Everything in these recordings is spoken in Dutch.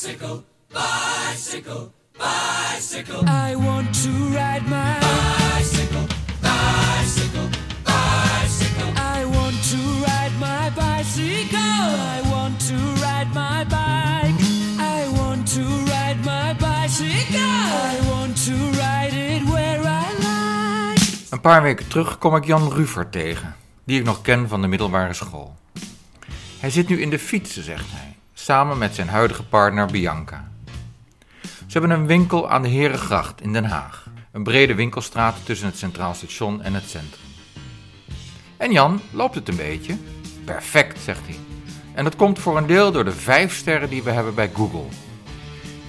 Bicycle, bicycle, bicycle. I want to ride my bicycle, bicycle, bicycle. I want to ride my bicycle. I want to ride my bike. I want to ride my bicycle. I want to ride it where I like. Een paar weken terug kom ik Jan Ruver tegen, die ik nog ken van de middelbare school. Hij zit nu in de fietsen, zegt hij, samen met zijn huidige partner Bianca. Ze hebben een winkel aan de Herengracht in Den Haag. Een brede winkelstraat tussen het Centraal Station en het centrum. En Jan loopt het een beetje. Perfect, zegt hij. En dat komt voor een deel door de vijf sterren die we hebben bij Google.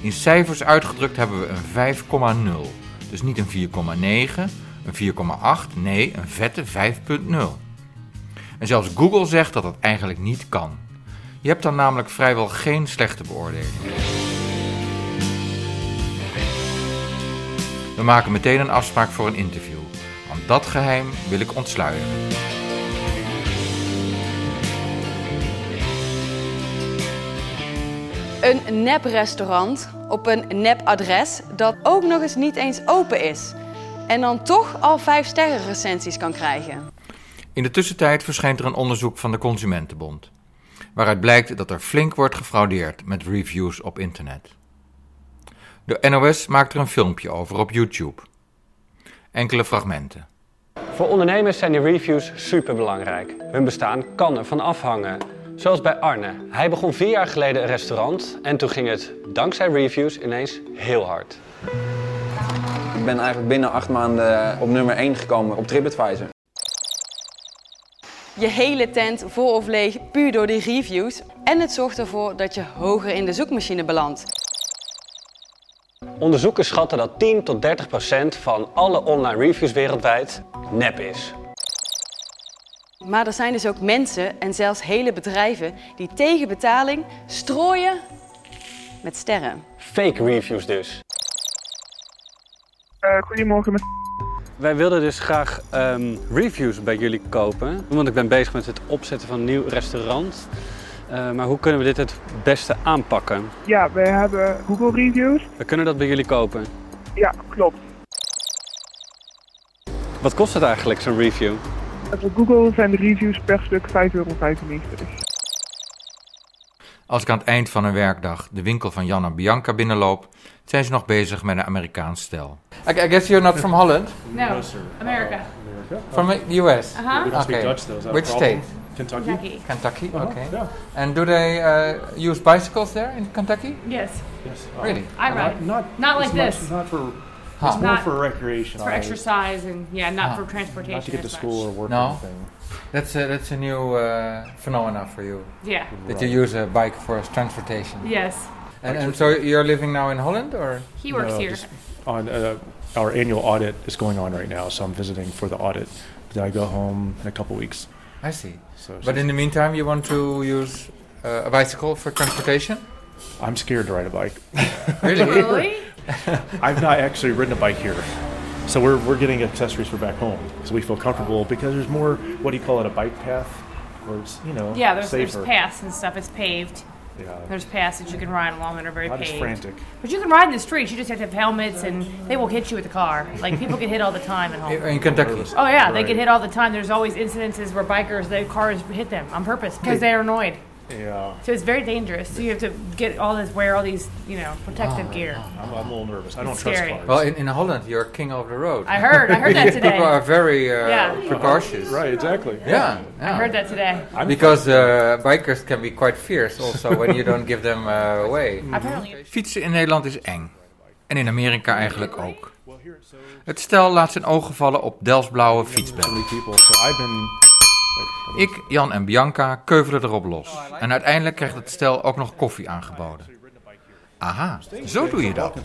In cijfers uitgedrukt hebben we een 5,0. Dus niet een 4,9, een 4,8, nee, een vette 5,0. En zelfs Google zegt dat dat eigenlijk niet kan. Je hebt dan namelijk vrijwel geen slechte beoordeling. We maken meteen een afspraak voor een interview. Want dat geheim wil ik ontsluieren. Een nep-restaurant op een nep-adres dat ook nog eens niet eens open is. En dan toch al 5 sterren recensies kan krijgen. In de tussentijd verschijnt er een onderzoek van de Consumentenbond. Waaruit blijkt dat er flink wordt gefraudeerd met reviews op internet. De NOS maakt er een filmpje over op YouTube. Enkele fragmenten. Voor ondernemers zijn de reviews superbelangrijk. Hun bestaan kan ervan afhangen. Zoals bij Arne. Hij begon vier jaar geleden een restaurant en toen ging het dankzij reviews ineens heel hard. Ik ben eigenlijk binnen acht maanden op nummer 1 gekomen op TripAdvisor. Je hele tent vol of leeg puur door die reviews. En het zorgt ervoor dat je hoger in de zoekmachine belandt. Onderzoekers schatten dat 10 tot 30 procent van alle online reviews wereldwijd nep is. Maar er zijn dus ook mensen en zelfs hele bedrijven die tegen betaling strooien met sterren. Fake reviews dus. Eh, goedemorgen met Wij wilden dus graag ehm, reviews bij jullie kopen, want ik ben bezig met het opzetten van een nieuw restaurant. Eh, maar hoe kunnen we dit het beste aanpakken? Ja, wij hebben Google reviews. We kunnen dat bij jullie kopen. Ja, klopt. Wat kost het eigenlijk, zo'n review? Op Google zijn de reviews per stuk 5,95 euro. Als ik aan het eind van een werkdag de winkel van Jan en Bianca binnenloop, zijn ze nog bezig met een Amerikaans stel. I, I guess you're not from Holland? No, America. From the US? Uh-huh. We don't speak Okay. Dutch though. Which problem? state? Kentucky. Kentucky. Kentucky, Uh-huh, okay. yeah. And do they uh, use bicycles there in Kentucky? Yes, Yes. Uh, Really? I ride. Not, Not like much- this. Not for. Huh. It's more Not- for recreation. for exercise and yeah, not for transportation. Not to get to school or work No. or anything. That's a, that's a new uh, phenomena for you. Yeah. That you use a bike for transportation. Yes. And, and so you're living now in Holland or? He works No, here. On uh, our annual audit is going on right now, so I'm visiting for the audit. Then I go home in a couple weeks. I see. So But in the meantime, you want to use uh, a bicycle for transportation? I'm scared to ride a bike. Really? Really? I've not actually ridden a bike here. So we're, we're getting accessories for back home because we feel comfortable because there's more, what do you call it, a bike path? Where it's, you know, Yeah, there's, there's paths and stuff. It's paved. Yeah. There's paths that you can ride along that are very Not as paved. frantic. But you can ride in the streets. You just have to have helmets, and they will hit you with the car. Like people get hit all the time at home. In Kentucky? Oh yeah, they get hit all the time. There's always incidences where bikers, their cars hit them on purpose because they're annoyed. Yeah. So it's very dangerous. So you have to get all this, wear all these, you know, protective gear. I'm, I'm a little nervous. I don't It's trust scary. cars. Well, in, in Holland, you're king of the road. I heard. I heard that today. People are very uh, Yeah. precautious. right, exactly. Yeah, I heard that today. Because uh, bikers can be quite fierce also when you don't give them uh, away. Apparently. Fietsen in Nederland is eng. En in Amerika eigenlijk ook. Het stel laat zijn ogen vallen op Delsblauwe So fietsbellen. Ik, Jan en Bianca keuvelen erop los. En uiteindelijk krijgt het stel ook nog koffie aangeboden. Aha, zo doe je dat.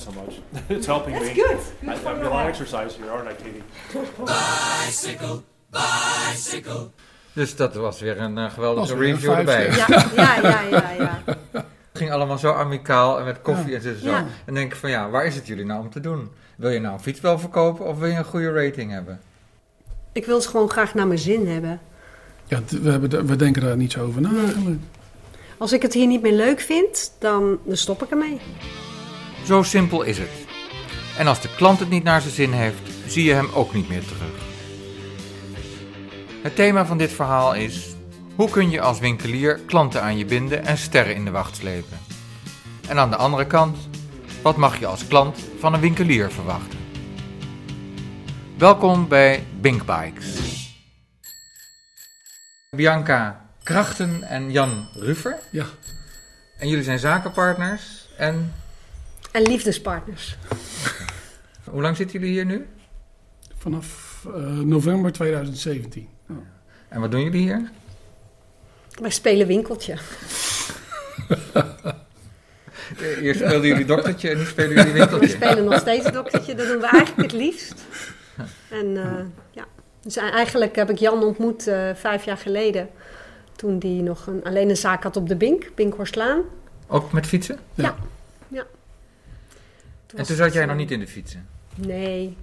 It's helping me. good. I, I'm doing a lot of exercise here, aren't I, Katie? Bicycle, bicycle. Dus dat was weer een eh, geweldige Was weer een review vijf erbij. Ja, ja, ja, ja. ja. Het ging allemaal zo amicaal en met koffie en zo. zo. Ja. En dan denk ik van ja, waar is het jullie nou om te doen? Wil je nou een fietsbel verkopen of wil je een goede rating hebben? Ik wil het gewoon graag naar mijn zin hebben. Ja, we, hebben, we denken daar niet zo over na eigenlijk. Als ik het hier niet meer leuk vind, dan, dan stop ik ermee. Zo simpel is het. En als de klant het niet naar zijn zin heeft, zie je hem ook niet meer terug. Het thema van dit verhaal is: hoe kun je als winkelier klanten aan je binden en sterren in de wacht slepen? En aan de andere kant, wat mag je als klant van een winkelier verwachten? Welkom bij Bink Bikes. Bianca Krachten en Jan Ruffer. Ja. En jullie zijn zakenpartners. En En liefdespartners. hoe lang zitten jullie hier nu? Vanaf eh, november 2017. Ja. En wat doen jullie hier? Wij spelen winkeltje. Eerst speelden jullie doktertje en nu spelen jullie We winkeltje. spelen nog steeds doktertje, dat doen we eigenlijk het liefst. En eh, ja, dus eigenlijk heb ik Jan ontmoet eh, vijf jaar geleden. Toen die nog een, alleen een zaak had op de Bink, Binkhorstlaan. Ook met fietsen? Ja. ja. En toen zat het, jij eh, nog niet in de fietsen? Nee,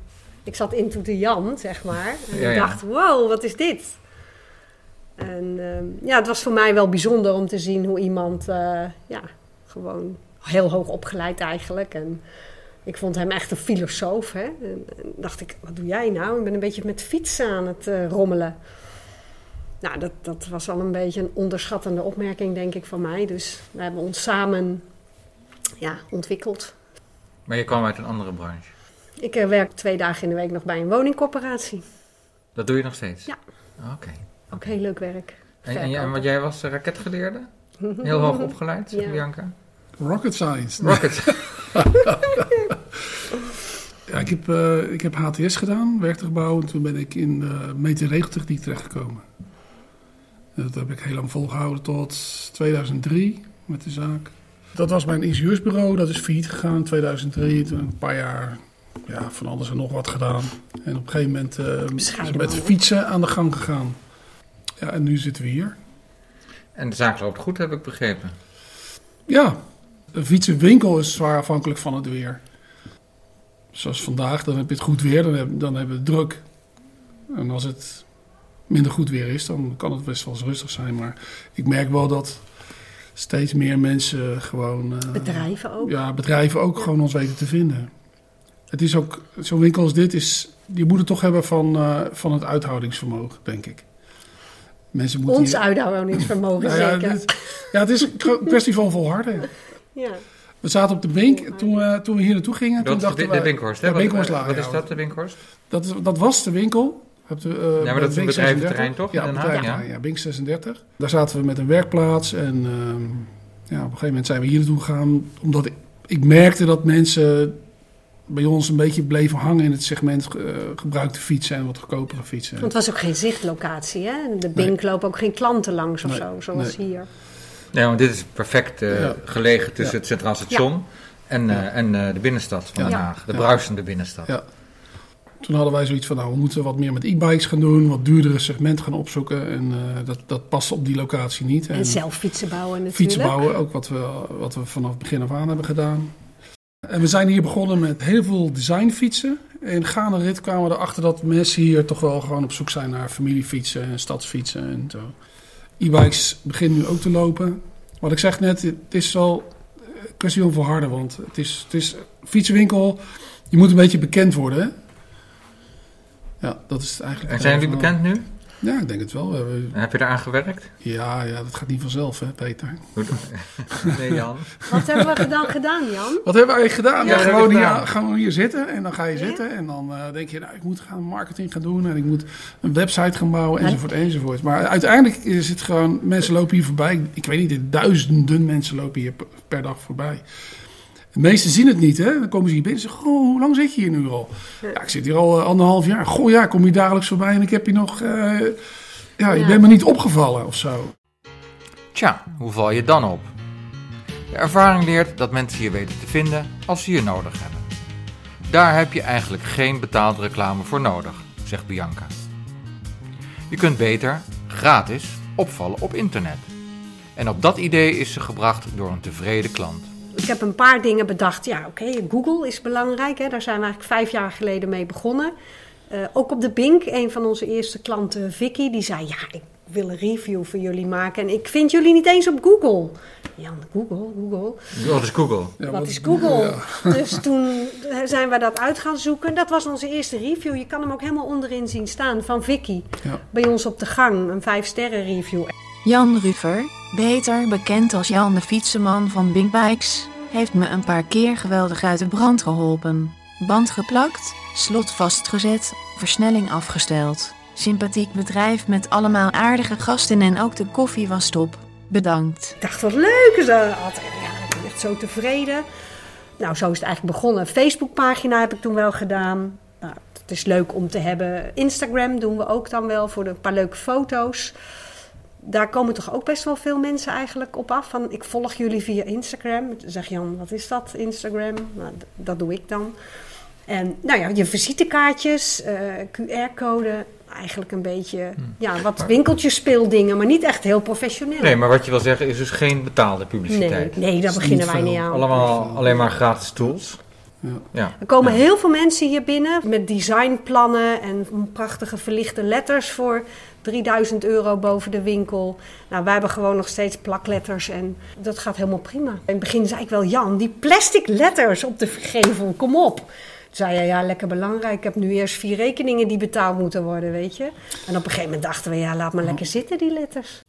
ik zat in de Jan, zeg maar. En Ja, ik ja. dacht, wow, wat is dit? En ehm, ja, het was voor mij wel bijzonder om te zien hoe iemand, eh, ja, gewoon heel hoog opgeleid eigenlijk. En ik vond hem echt een filosoof. Hè? En, dacht ik, wat doe jij nou? Ik ben een beetje met fietsen aan het eh, rommelen. Nou, dat, dat was al een beetje een onderschattende opmerking, denk ik, van mij. Dus we hebben ons samen ja, ontwikkeld. Maar je kwam uit een andere branche. Ik eh, werk twee dagen in de week nog bij een woningcorporatie. Dat doe je nog steeds? Ja. Oké. Ook heel leuk werk. En, en, jij- wat jij was eh, raketgeleerde? Heel hoog opgeleid, zegt Ja. Bianca? Rocket science. Rocket. Ja, ik heb, eh, ik heb HTS gedaan, werktuigbouw. En toen ben ik in de meet- en regeltechniek terechtgekomen. En dat heb ik heel lang volgehouden tot 2003 met de zaak. Dat was mijn ingenieursbureau, dat is failliet gegaan in 2003. Toen een paar jaar ja, van alles en nog wat gedaan. En op een gegeven moment eh, het met fietsen aan de gang gegaan. Ja, en nu zitten we hier. En de zaak loopt goed, heb ik begrepen. Ja, een fietsenwinkel is zwaar afhankelijk van het weer. Zoals vandaag, dan heb je het goed weer, dan, heb, dan hebben we het druk. En als het minder goed weer is, dan kan het best wel eens rustig zijn. Maar ik merk wel dat steeds meer mensen gewoon... eh, Bedrijven ook. Ja, bedrijven ook gewoon ons weten te vinden. Het is ook, zo'n winkel als dit is, je moet het toch hebben van, eh, van het uithoudingsvermogen, denk ik. Mensen moeten Ons hier- uithoudingsvermogen Nou ja, zeker. dit- ja, het is een kwestie van volharden. Ja. We zaten op de Bink toen we, toen we hier naartoe gingen. Toen Dat is dachten de, de Binkhorst, hè? Ja, Wat- ja. is dat, de Binkhorst? Dat, is- dat was de winkel. Op de, eh, maar bij dat is een bedrijventerrein 36. toch, Ja, bedrijventerrein, ja? ja, Bink 36. Daar zaten we met een werkplaats. En ehm, ja, op een gegeven moment zijn we hier naartoe gegaan. Omdat ik, ik merkte dat mensen bij ons een beetje bleven hangen in het segment eh, gebruikte fietsen en wat goedkopere fietsen. Want het was ook geen zichtlocatie, hè? De Bink lopen ook geen klanten langs of Nee, zo, zoals nee. hier. Nee, want dit is perfect eh, Ja. gelegen tussen Ja. het Centraal Station en, eh, en eh, de binnenstad van Den Ja. Haag. De Ja. bruisende binnenstad. Ja. Toen hadden wij zoiets van, nou, we moeten wat meer met e-bikes gaan doen, wat duurdere segmenten gaan opzoeken. En eh, dat, dat past op die locatie niet. En zelf fietsen bouwen natuurlijk. Fietsen bouwen, ook wat we, wat we vanaf het begin af aan hebben gedaan. En we zijn hier begonnen met heel veel designfietsen. En gaande rit kwamen we erachter dat mensen hier toch wel gewoon op zoek zijn naar familiefietsen en stadsfietsen en zo. E-bikes beginnen nu ook te lopen. Wat ik zeg net, het is wel een kwestie van volharden. Want het is, het is fietsenwinkel, je moet een beetje bekend worden. Hè? Ja, dat is het eigenlijk. En zijn jullie verhaal. bekend nu? Ja, ik denk het wel. We hebben- En heb je eraan gewerkt? Ja, ja, dat gaat niet vanzelf, hè, Peter. Nee, Jan. Wat hebben we dan gedaan, Jan? Wat hebben we eigenlijk gedaan? Ja, gewoon hier, gaan we hier zitten en dan ga je zitten en dan eh, denk je, nou, ik moet gaan marketing gaan doen en ik moet een website gaan bouwen enzovoort enzovoort. Maar uiteindelijk is het gewoon, mensen lopen hier voorbij. Ik weet niet, duizenden mensen lopen hier per- per dag voorbij. De meesten zien het niet, hè? Dan komen ze hier binnen en zeggen, goh, hoe lang zit je hier nu al? Ja, ik zit hier al eh, anderhalf jaar. Goh, ja, kom hier dagelijks voorbij en ik heb je nog, eh, ja, je Ja. bent me niet opgevallen of zo. Tja, hoe val je dan op? De ervaring leert dat mensen je weten te vinden als ze je nodig hebben. Daar heb je eigenlijk geen betaalde reclame voor nodig, zegt Bianca. Je kunt beter, gratis, opvallen op internet. En op dat idee is ze gebracht door een tevreden klant. Ik heb een paar dingen bedacht. Ja, oké, Google is belangrijk. Hè. Daar zijn we eigenlijk vijf jaar geleden mee begonnen. Eh, ook op de Bink, een van onze eerste klanten, Vicky, die zei: Ja, ik wil een review voor jullie maken. En ik vind jullie niet eens op Google. Jan, Google, Google. Wat is Google? Wat is Google? Dus toen zijn we dat uit gaan zoeken. Dat was onze eerste review. Je kan hem ook helemaal onderin zien staan van Vicky. Ja. Bij ons op de gang, een 5 sterren review. Jan Rufer, beter bekend als Jan de fietsenman van Big Bikes, heeft me een paar keer geweldig uit de brand geholpen. Band geplakt, slot vastgezet, versnelling afgesteld. Sympathiek bedrijf met allemaal aardige gasten en ook de koffie was top. Bedankt. Ik dacht, wat leuk is dat. Ja, ik ben echt zo tevreden. Nou, zo is het eigenlijk begonnen. Een Facebookpagina heb ik toen wel gedaan. Nou, het is leuk om te hebben. Instagram doen we ook dan wel voor een paar leuke foto's. Daar komen toch ook best wel veel mensen eigenlijk op af. Van, ik volg jullie via Instagram. Dan zeg Jan, wat is dat, Instagram? Nou, dat doe ik dan. En nou ja, je visitekaartjes, eh, QR-code. Eigenlijk een beetje, ja, wat winkeltjes speeldingen. Maar niet echt heel professioneel. Nee, maar wat je wil zeggen is dus geen betaalde publiciteit. Nee, nee, daar beginnen wij niet aan. Allemaal alleen maar gratis tools. Ja. Er komen heel veel mensen hier binnen met designplannen en prachtige verlichte letters voor 3000 euro boven de winkel. Nou, wij hebben gewoon nog steeds plakletters en dat gaat helemaal prima. In het begin zei ik wel, Jan, die plastic letters op de gevel, kom op. Zei hij, ja, lekker belangrijk. Ik heb nu eerst vier rekeningen die betaald moeten worden, weet je. En op een gegeven moment dachten we, ja, laat maar lekker zitten, die letters.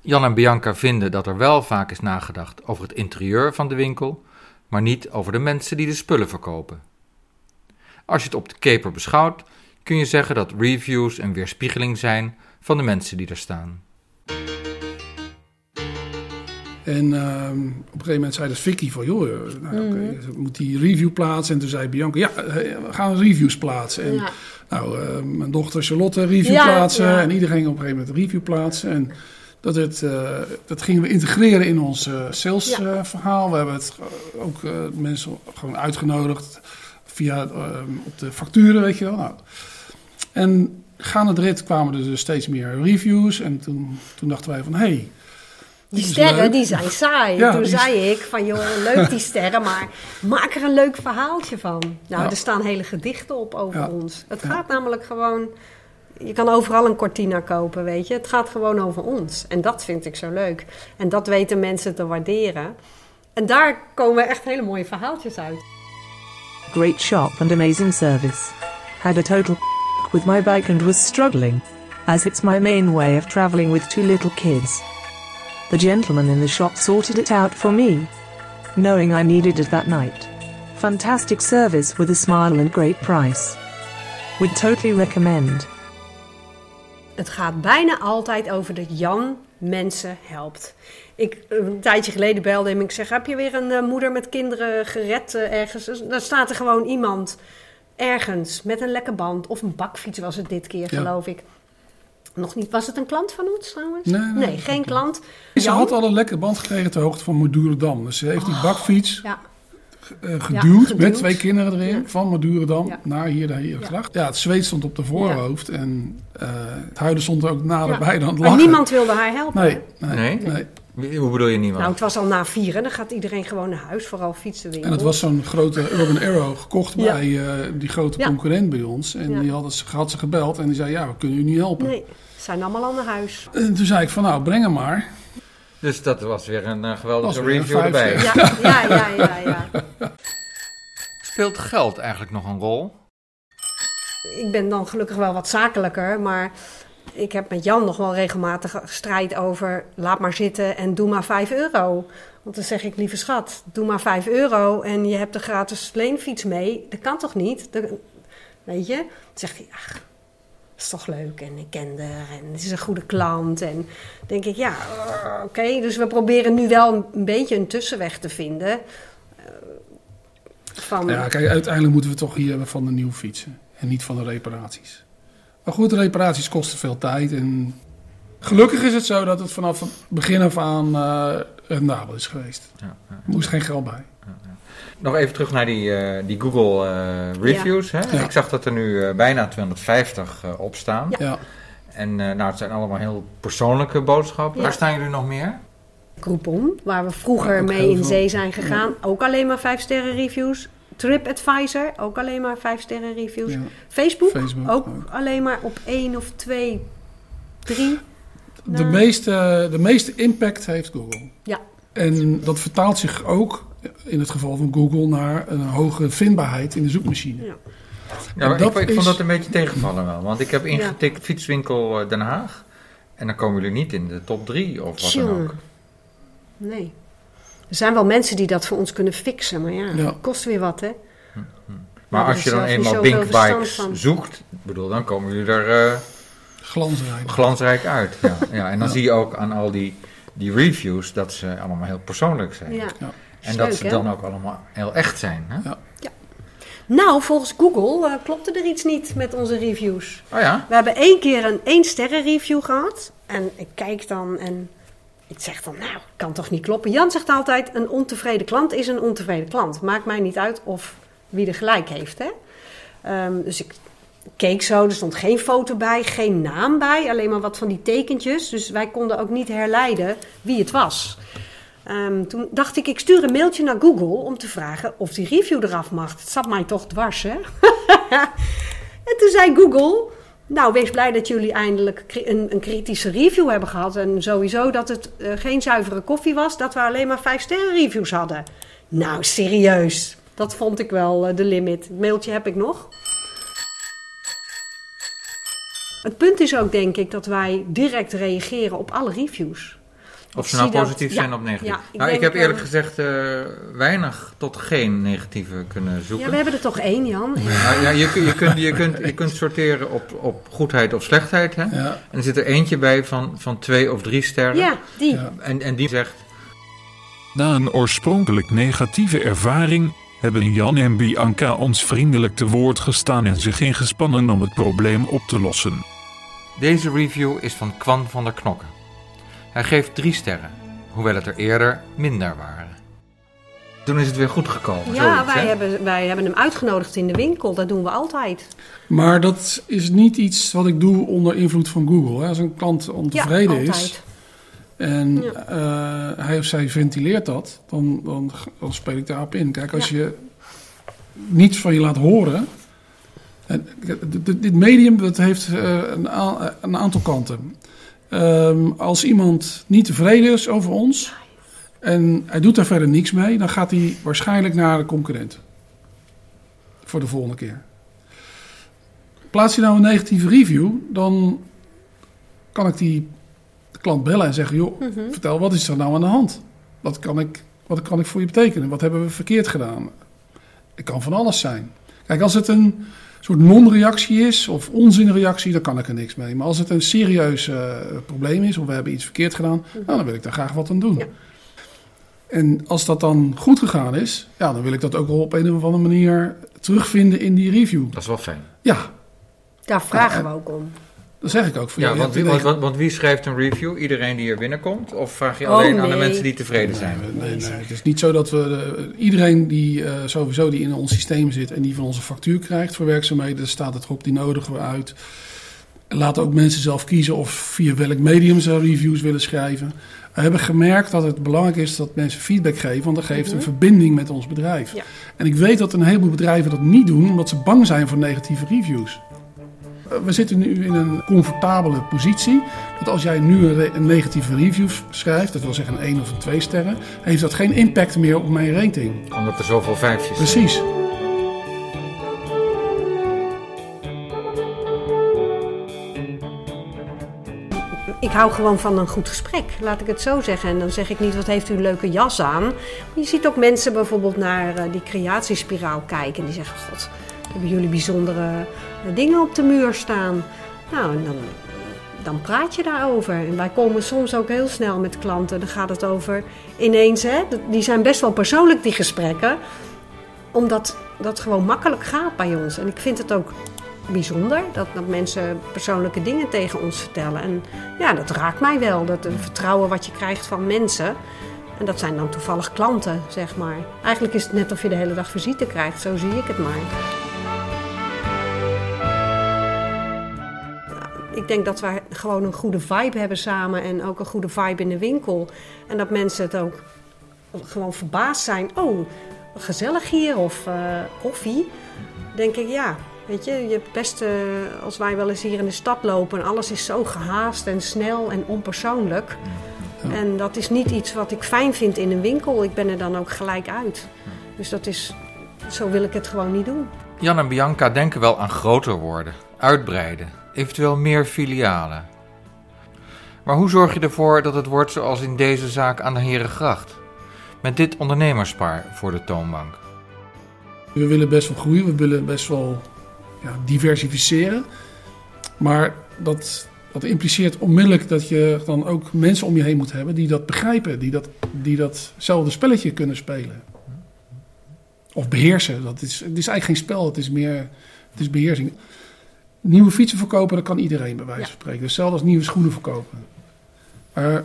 Jan en Bianca vinden dat er wel vaak is nagedacht over het interieur van de winkel, maar niet over de mensen die de spullen verkopen. Als je het op de keper beschouwt, kun je zeggen dat reviews een weerspiegeling zijn van de mensen die er staan. En ehm, op een gegeven moment zei dus Vicky van, joh, eh, nou, oké, ze moet die review plaatsen. En toen zei Bianca, ja, eh, we gaan reviews plaatsen. En Ja. nou, eh, mijn dochter Charlotte review Ja, plaatsen. ja. En iedereen ging op een gegeven moment een review plaatsen. En dat, het, eh, dat gingen we integreren in ons eh, sales Ja. eh, verhaal. We hebben het eh, ook eh, mensen gewoon uitgenodigd via eh, op de facturen, weet je wel. Nou, en gaande de rit kwamen er dus steeds meer reviews. En toen, toen dachten wij van, hé, hey, Die sterren, leuk. die zijn saai. Ja, Toen zei ik van, joh, leuk die sterren, maar maak er een leuk verhaaltje van. Nou, Ja. er staan hele gedichten op over Ja. ons. Het Ja. gaat namelijk gewoon... Je kan overal een cortina kopen, weet je. Het gaat gewoon over ons. En dat vind ik zo leuk. En dat weten mensen te waarderen. En daar komen echt hele mooie verhaaltjes uit. Great shop and amazing service. Had a total with my bike and was struggling. As it's my main way of traveling with two little kids. The gentleman in the shop sorted it out for me. Knowing I needed it that night. Fantastic service with a smile and great price. Would totally recommend. Het gaat bijna altijd over dat Jan mensen helpt. Ik, een tijdje geleden belde hem. Ik zeg, heb je weer een eh, moeder met kinderen gered eh, ergens? Dus Dan staat er gewoon iemand ergens met een lekke band. Of een bakfiets was het dit keer, Ja. geloof ik. Nog niet. Was het een klant van ons trouwens? Nee, nee, geen klant. Ze had al een lekker band gekregen ter hoogte van Madurodam. Dus ze heeft die bakfiets Ja. eh, Ja, geduwd, met twee kinderen erin van Madurodam Ja. naar hier, naar hier gebracht. Ja, het zweet stond op de voorhoofd en eh, het huilen stond er ook naderbij Ja. dan het Maar lachen. niemand wilde haar helpen. Nee, Nee? nee. Hoe bedoel je niemand? Nou, het was al na vieren. Dan gaat iedereen gewoon naar huis. Vooral fietsenwinkel. En het was zo'n grote Urban Arrow gekocht Ja. bij eh, die grote Ja. concurrent bij ons. En Ja. die hadden ze, had ze gebeld en die zei, ja, we kunnen u niet helpen. Nee, ze zijn allemaal al naar huis. En toen zei ik van, nou, breng hem maar. Dus dat was weer een eh, geweldige Was weer een review erbij. ja, ja, ja, ja. Speelt geld eigenlijk nog een rol? ik ben dan gelukkig wel wat zakelijker, maar ik heb met Jan nog wel regelmatig strijd over laat maar zitten en doe maar 5 euro. Want dan zeg ik, lieve schat, doe maar 5 euro en je hebt de gratis leenfiets mee. Dat kan toch niet? Dat- weet je? Dan zegt hij, ach, is toch leuk en ik ken haar en het is een goede klant. En denk ik, ja, eh, oké. Dus we proberen nu wel een, beetje een tussenweg te vinden. eh, van, Ja, kijk, uiteindelijk moeten we toch hier hebben van de nieuwe fietsen. En niet van de reparaties. Maar goed, de reparaties kosten veel tijd. En gelukkig is het zo dat het vanaf het begin af aan eh rendabel is geweest. Ja, ja. Er moest geen geld bij. Nog even terug naar die, eh, die Google eh, reviews. Hè? Ja. Ik zag dat er nu bijna 250 eh, op staan. Ja. En eh, nou, het zijn allemaal heel persoonlijke boodschappen. Ja. Waar staan jullie nog meer? Groupon, waar we vroeger mee in veel. zee zijn gegaan. Ook alleen maar 5 sterren reviews. TripAdvisor, ook alleen maar 5 sterren reviews. Ja. Facebook, Facebook ook alleen maar op 1 of 2, 3. De, meeste, de meeste impact heeft Google. Ja. En dat vertaalt zich ook in het geval van Google naar een hogere vindbaarheid in de zoekmachine. Ja. Ja, maar En ik, dat ik is- vond dat een beetje tegenvallen wel. Want ik heb ingetikt fietswinkel eh, Den Haag. En dan komen jullie niet in de top 3 of wat dan ook. Nee. Er zijn wel mensen die dat voor ons kunnen fixen, maar ja, Ja. kost weer wat, hè? Maar hebben als je dan eenmaal zoveel Bink verstand Bikes van. zoekt, bedoel, dan komen jullie er eh, Glansrijk. glansrijk uit. Ja. Ja, en dan Ja. zie je ook aan al die, die reviews dat ze allemaal heel persoonlijk zijn. Ja. Ja. En Leuk, dat ze dan ook allemaal heel echt zijn. Hè? Ja. Nou, volgens Google eh, klopte er iets niet met onze reviews. Oh ja? We hebben één keer een 1 sterren review gehad. En ik kijk dan en ik zeg dan, nou, kan toch niet kloppen. Jan zegt altijd, een ontevreden klant is een ontevreden klant. Maakt mij niet uit of wie er gelijk heeft, hè. Ehm, dus ik keek zo, er stond geen foto bij, geen naam bij. Alleen maar wat van die tekentjes. Dus wij konden ook niet herleiden wie het was. Ehm, toen dacht ik, ik stuur een mailtje naar Google om te vragen of die review eraf mag. Het zat mij toch dwars, hè? en toen zei Google, nou, wees blij dat jullie eindelijk een, een kritische review hebben gehad. En sowieso dat het eh, geen zuivere koffie was, dat we alleen maar vijf sterren reviews hadden. Nou, serieus. Dat vond ik wel eh, de limit. Het mailtje heb ik nog. Het punt is ook, denk ik, dat wij direct reageren op alle reviews. Of ze nou dat- positief ja, zijn of negatief. ja, ik nou, ik heb eerlijk eh, gezegd eh, weinig tot geen negatieve kunnen zoeken. Ja, we hebben er toch één, Jan. Nou, ja, je, je, kunt, je, kunt, je kunt sorteren op, op goedheid of slechtheid. Hè? Ja. En er zit er eentje bij van, van twee of drie sterren. Ja, die. En, en die zegt... Na een oorspronkelijk negatieve ervaring hebben Jan en Bianca ons vriendelijk te woord gestaan en zich ingespannen om het probleem op te lossen. Deze review is van Kwan van der Knokken. Hij geeft drie sterren, hoewel het er eerder minder waren. Toen is het weer goed gekomen. Ja, zoiets, wij hè? hebben, wij hebben hem uitgenodigd in de winkel. Dat doen we altijd. Maar dat is niet iets wat ik doe onder invloed van Google. Hè. Als een klant ontevreden Ja, is altijd. en Ja. eh, hij of zij ventileert dat, dan, dan, dan speel ik daarop in. Kijk, als je niets van je laat horen. En, dit- medium dat heeft eh, een aantal kanten. Ehm, als iemand niet tevreden is over ons en hij doet daar verder niks mee, dan gaat hij waarschijnlijk naar de concurrent. Voor de volgende keer. Plaats je nou een negatieve review, dan kan ik die klant bellen en zeggen: joh, Mhm. vertel wat is er nou aan de hand? Wat kan ik, wat kan ik voor je betekenen? Wat hebben we verkeerd gedaan? Het kan van alles zijn. Kijk, als het een soort non-reactie is of onzinreactie, dan kan ik er niks mee. Maar als het een serieus eh, probleem is of we hebben iets verkeerd gedaan, nou, dan wil ik daar graag wat aan doen. En als dat dan goed gegaan is, ja, dan wil ik dat ook wel op een of andere manier terugvinden in die review. Dat is wel fijn. Ja, Daar vragen we ook om. Dat zeg ik ook. Van, Ja, want, wie- want, want, want wie schrijft een review? Iedereen die er binnenkomt? Of vraag je Oh, alleen aan de mensen die tevreden zijn? Nee, nee, het is niet zo dat we eh, iedereen die eh, sowieso die in ons systeem zit en die van onze factuur krijgt voor werkzaamheden, staat het erop, die nodigen we uit. En laten ook mensen zelf kiezen of via welk medium ze reviews willen schrijven. We hebben gemerkt dat het belangrijk is dat mensen feedback geven, want dat geeft een Mhm. verbinding met ons bedrijf. Ja. En ik weet dat een heleboel bedrijven dat niet doen, omdat ze bang zijn voor negatieve reviews. Eh, We zitten nu in een comfortabele positie. Dat als jij nu een, negatieve review schrijft, dat wil zeggen een 1 of een 2 sterren, heeft dat geen impact meer op mijn rating. Omdat er zoveel vijfjes zijn. Precies. Ik hou gewoon van een goed gesprek, laat ik het zo zeggen. En dan zeg ik niet, wat heeft u een leuke jas aan? Maar je ziet ook mensen bijvoorbeeld naar eh, die creatiespiraal kijken. En die zeggen, god, hebben jullie bijzondere eh, dingen op de muur staan? Nou, en dan, dan praat je daarover. En wij komen soms ook heel snel met klanten. Dan gaat het over ineens, hè, die zijn best wel persoonlijk, die gesprekken. Omdat dat gewoon makkelijk gaat bij ons. En ik vind het ook bijzonder dat, dat mensen persoonlijke dingen tegen ons vertellen. En ja, dat raakt mij wel. Dat het vertrouwen wat je krijgt van mensen. En dat zijn dan toevallig klanten, zeg maar. Eigenlijk is het net of je de hele dag visite krijgt. Zo zie ik het maar. Ik denk dat wij gewoon een goede vibe hebben samen en ook een goede vibe in de winkel. En dat mensen het ook gewoon verbaasd zijn. Oh, gezellig hier of eh, koffie. denk ik, ja, weet je, je hebt best, eh, als wij wel eens hier in de stad lopen... en alles is zo gehaast en snel en onpersoonlijk. En dat is niet iets wat ik fijn vind in een winkel. Ik ben er dan ook gelijk uit. Dus dat is, zo wil ik het gewoon niet doen. Jan en Bianca denken wel aan groter worden, uitbreiden, eventueel meer filialen. Maar hoe zorg je ervoor dat het wordt zoals in deze zaak aan de Herengracht? Met dit ondernemerspaar voor de toonbank. We willen best wel groeien, we willen best wel ja, diversificeren. Maar dat, dat impliceert onmiddellijk dat je dan ook mensen om je heen moet hebben die dat begrijpen, die, dat, die datzelfde spelletje kunnen spelen. Of beheersen. Dat is, het is eigenlijk geen spel, het is meer het is beheersing. Nieuwe fietsen verkopen, dat kan iedereen bij wijze van spreken. Dus Hetzelfde als nieuwe schoenen verkopen. Maar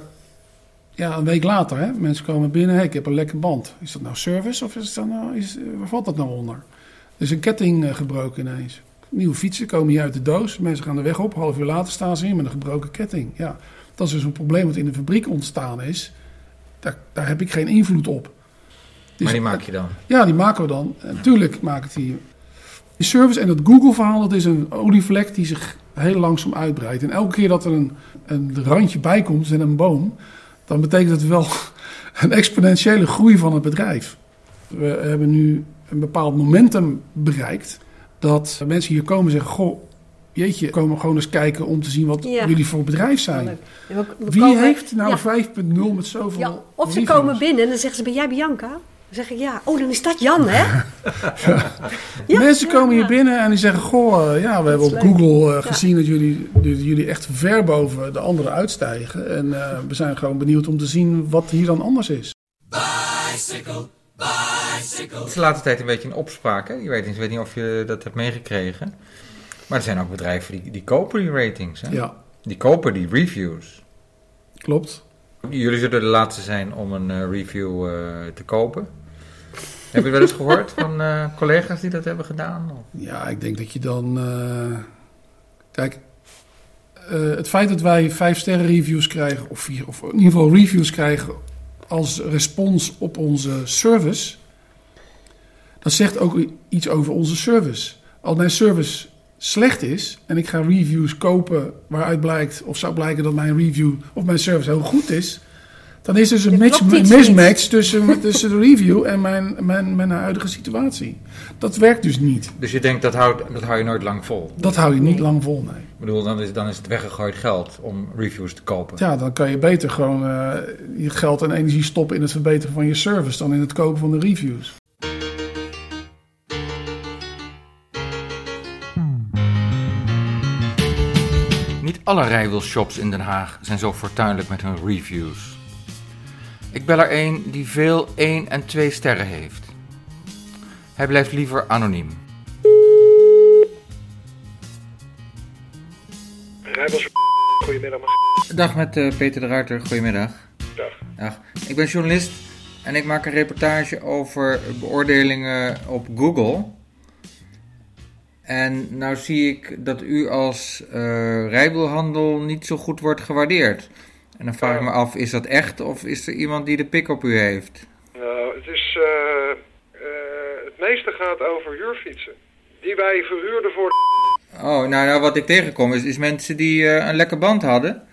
ja, een week later, hè, mensen komen binnen, hey, ik heb een lekker band. Is dat nou service of is dat nou, is, waar valt dat nou onder? Er is een ketting eh, gebroken ineens. Nieuwe fietsen komen hier uit de doos. Mensen gaan de weg op. Half uur later staan ze hier met een gebroken ketting. Ja, dat is dus een probleem wat in de fabriek ontstaan is. Daar, daar heb ik geen invloed op. Dus- maar die maak je dan? Ja, die maken we dan. En tuurlijk maak ik die. Die service en dat Google-verhaal, dat is een olievlek die zich heel langzaam uitbreidt. En elke keer dat er een, een randje bij komt en een boom, dan betekent het wel een exponentiële groei van het bedrijf. We hebben nu een bepaald momentum bereikt dat mensen hier komen en zeggen: Goh, jeetje, komen gewoon eens kijken om te zien wat Ja. jullie voor bedrijf zijn. En we- we Wie komen- heeft nou Ja. 5.0 met zoveel. Ja, of ze reviews? komen binnen en dan zeggen ze, ben jij Bianca? Dan zeg ik, ja. Oh, dan is dat Jan, hè? Mensen komen hier binnen en die zeggen: Goh, eh, ja, we hebben op leuk. Google eh, Ja. gezien dat jullie, dat jullie echt ver boven de anderen uitstijgen. En eh, we zijn gewoon benieuwd om te zien wat hier dan anders is. Bicycle, bicycle. Het is de laatste tijd een beetje een opspraak. Hè? Je weet, niet- ik weet niet of je dat hebt meegekregen. Maar er zijn ook bedrijven die, die kopen die ratings. Hè? Ja. Die kopen die reviews. Klopt. Jullie zullen de laatste zijn om een eh, review eh, te kopen. Heb je wel eens gehoord van eh, collega's die dat hebben gedaan? Of? Ja, ik denk dat je dan. eh, kijk, eh, het feit dat wij vijf sterren reviews krijgen, of, vier, of in ieder geval reviews krijgen als respons op onze service, dat zegt ook iets over onze service. Als mijn service slecht is en ik ga reviews kopen waaruit blijkt of zou blijken dat mijn review of mijn service heel goed is, dan is er dus een, mismatch tussen, tussen de review en mijn, mijn, mijn huidige situatie. Dat werkt dus niet. Dus je denkt dat, houdt, dat hou je nooit lang vol? Dat hou je niet lang vol, nee. Ik bedoel, dan is, dan is het weggegooid geld om reviews te kopen. Ja, dan kan je beter gewoon eh, je geld en energie stoppen in het verbeteren van je service dan in het kopen van de reviews. Niet alle rijwielshops in Den Haag zijn zo fortuinlijk met hun reviews. Ik bel er een die veel 1 en 2 sterren heeft. Hij blijft liever anoniem. Rijbels, goedemiddag. Dag met eh, Peter de Ruiter, goedemiddag. Dag. Dag. Ik ben journalist en ik maak een reportage over beoordelingen op Google. En nou zie ik dat u als eh rijwielhandel niet zo goed wordt gewaardeerd. En dan vraag ik me af, is dat echt of is er iemand die de pik op u heeft? Nou, het is... eh, eh, het meeste gaat over huurfietsen. Die wij verhuurden voor... Oh, nou, nou wat ik tegenkom is, is mensen die eh, een lekke band hadden.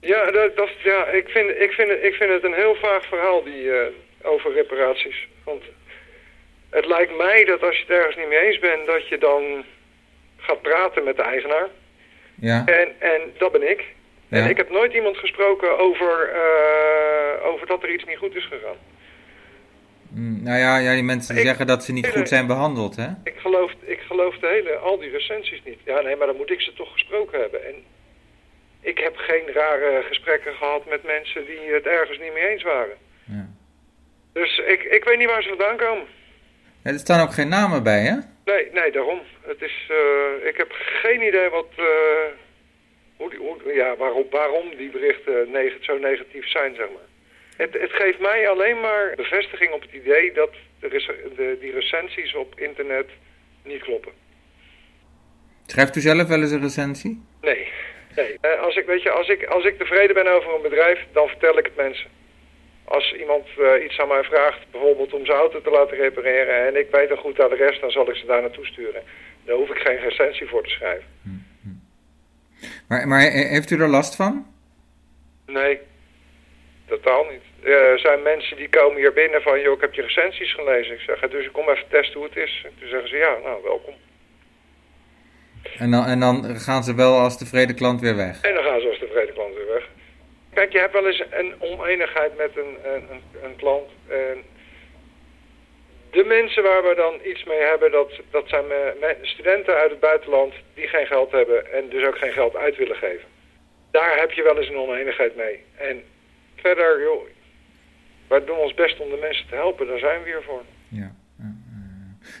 Ja, dat, dat, ja ik, vind, ik, vind, het- ik vind het een heel vaag verhaal die, over reparaties. Want het lijkt mij dat als je het ergens niet mee eens bent, dat je dan gaat praten met de eigenaar. Ja. En, en dat ben ik. En ik heb nooit iemand gesproken over, eh, over dat er iets niet goed is gegaan. Mm, nou ja, ja, die mensen die zeggen dat ze niet goed zijn behandeld, hè? Ik geloof, ik geloof de hele, al die recensies niet. Ja, nee, maar dan moet ik ze toch gesproken hebben. En ik heb geen rare gesprekken gehad met mensen die het ergens niet mee eens waren. Ja. Dus ik, ik weet niet waar ze vandaan komen. Ja, er staan ook geen namen bij, hè? Nee, nee, daarom. Het is, eh, ik heb geen idee wat, eh, hoe die, hoe, ja, waarom, waarom die berichten neg zo negatief zijn, zeg maar. Het, het geeft mij alleen maar bevestiging op het idee dat de, de, die recensies op internet niet kloppen. Schrijft u zelf wel eens een recensie? Nee, nee. Eh, als, ik, weet je, als, ik, als ik tevreden ben over een bedrijf, dan vertel ik het mensen. Als iemand eh, iets aan mij vraagt, bijvoorbeeld om zijn auto te laten repareren en ik weet een goed adres, dan zal ik ze daar naartoe sturen. Daar hoef ik geen recensie voor te schrijven. Maar, maar he- heeft u er last van? Nee, totaal niet. Er zijn mensen die komen hier binnen van, joh, ik heb je recensies gelezen. Ik zeg, dus ik kom even testen hoe het is. En toen zeggen ze, ja, nou, welkom. En dan, en dan gaan ze wel als tevreden klant weer weg. En dan gaan ze als tevreden klant weer weg. Kijk, je hebt wel eens een oneenigheid met een, een, een, een klant. En de mensen waar we dan iets mee hebben, dat, dat zijn me- studenten uit het buitenland die geen geld hebben en dus ook geen geld uit willen geven. Daar heb je wel eens een oneenigheid mee. En verder, joh, wij doen ons best om de mensen te helpen, daar zijn we hier voor. Ja.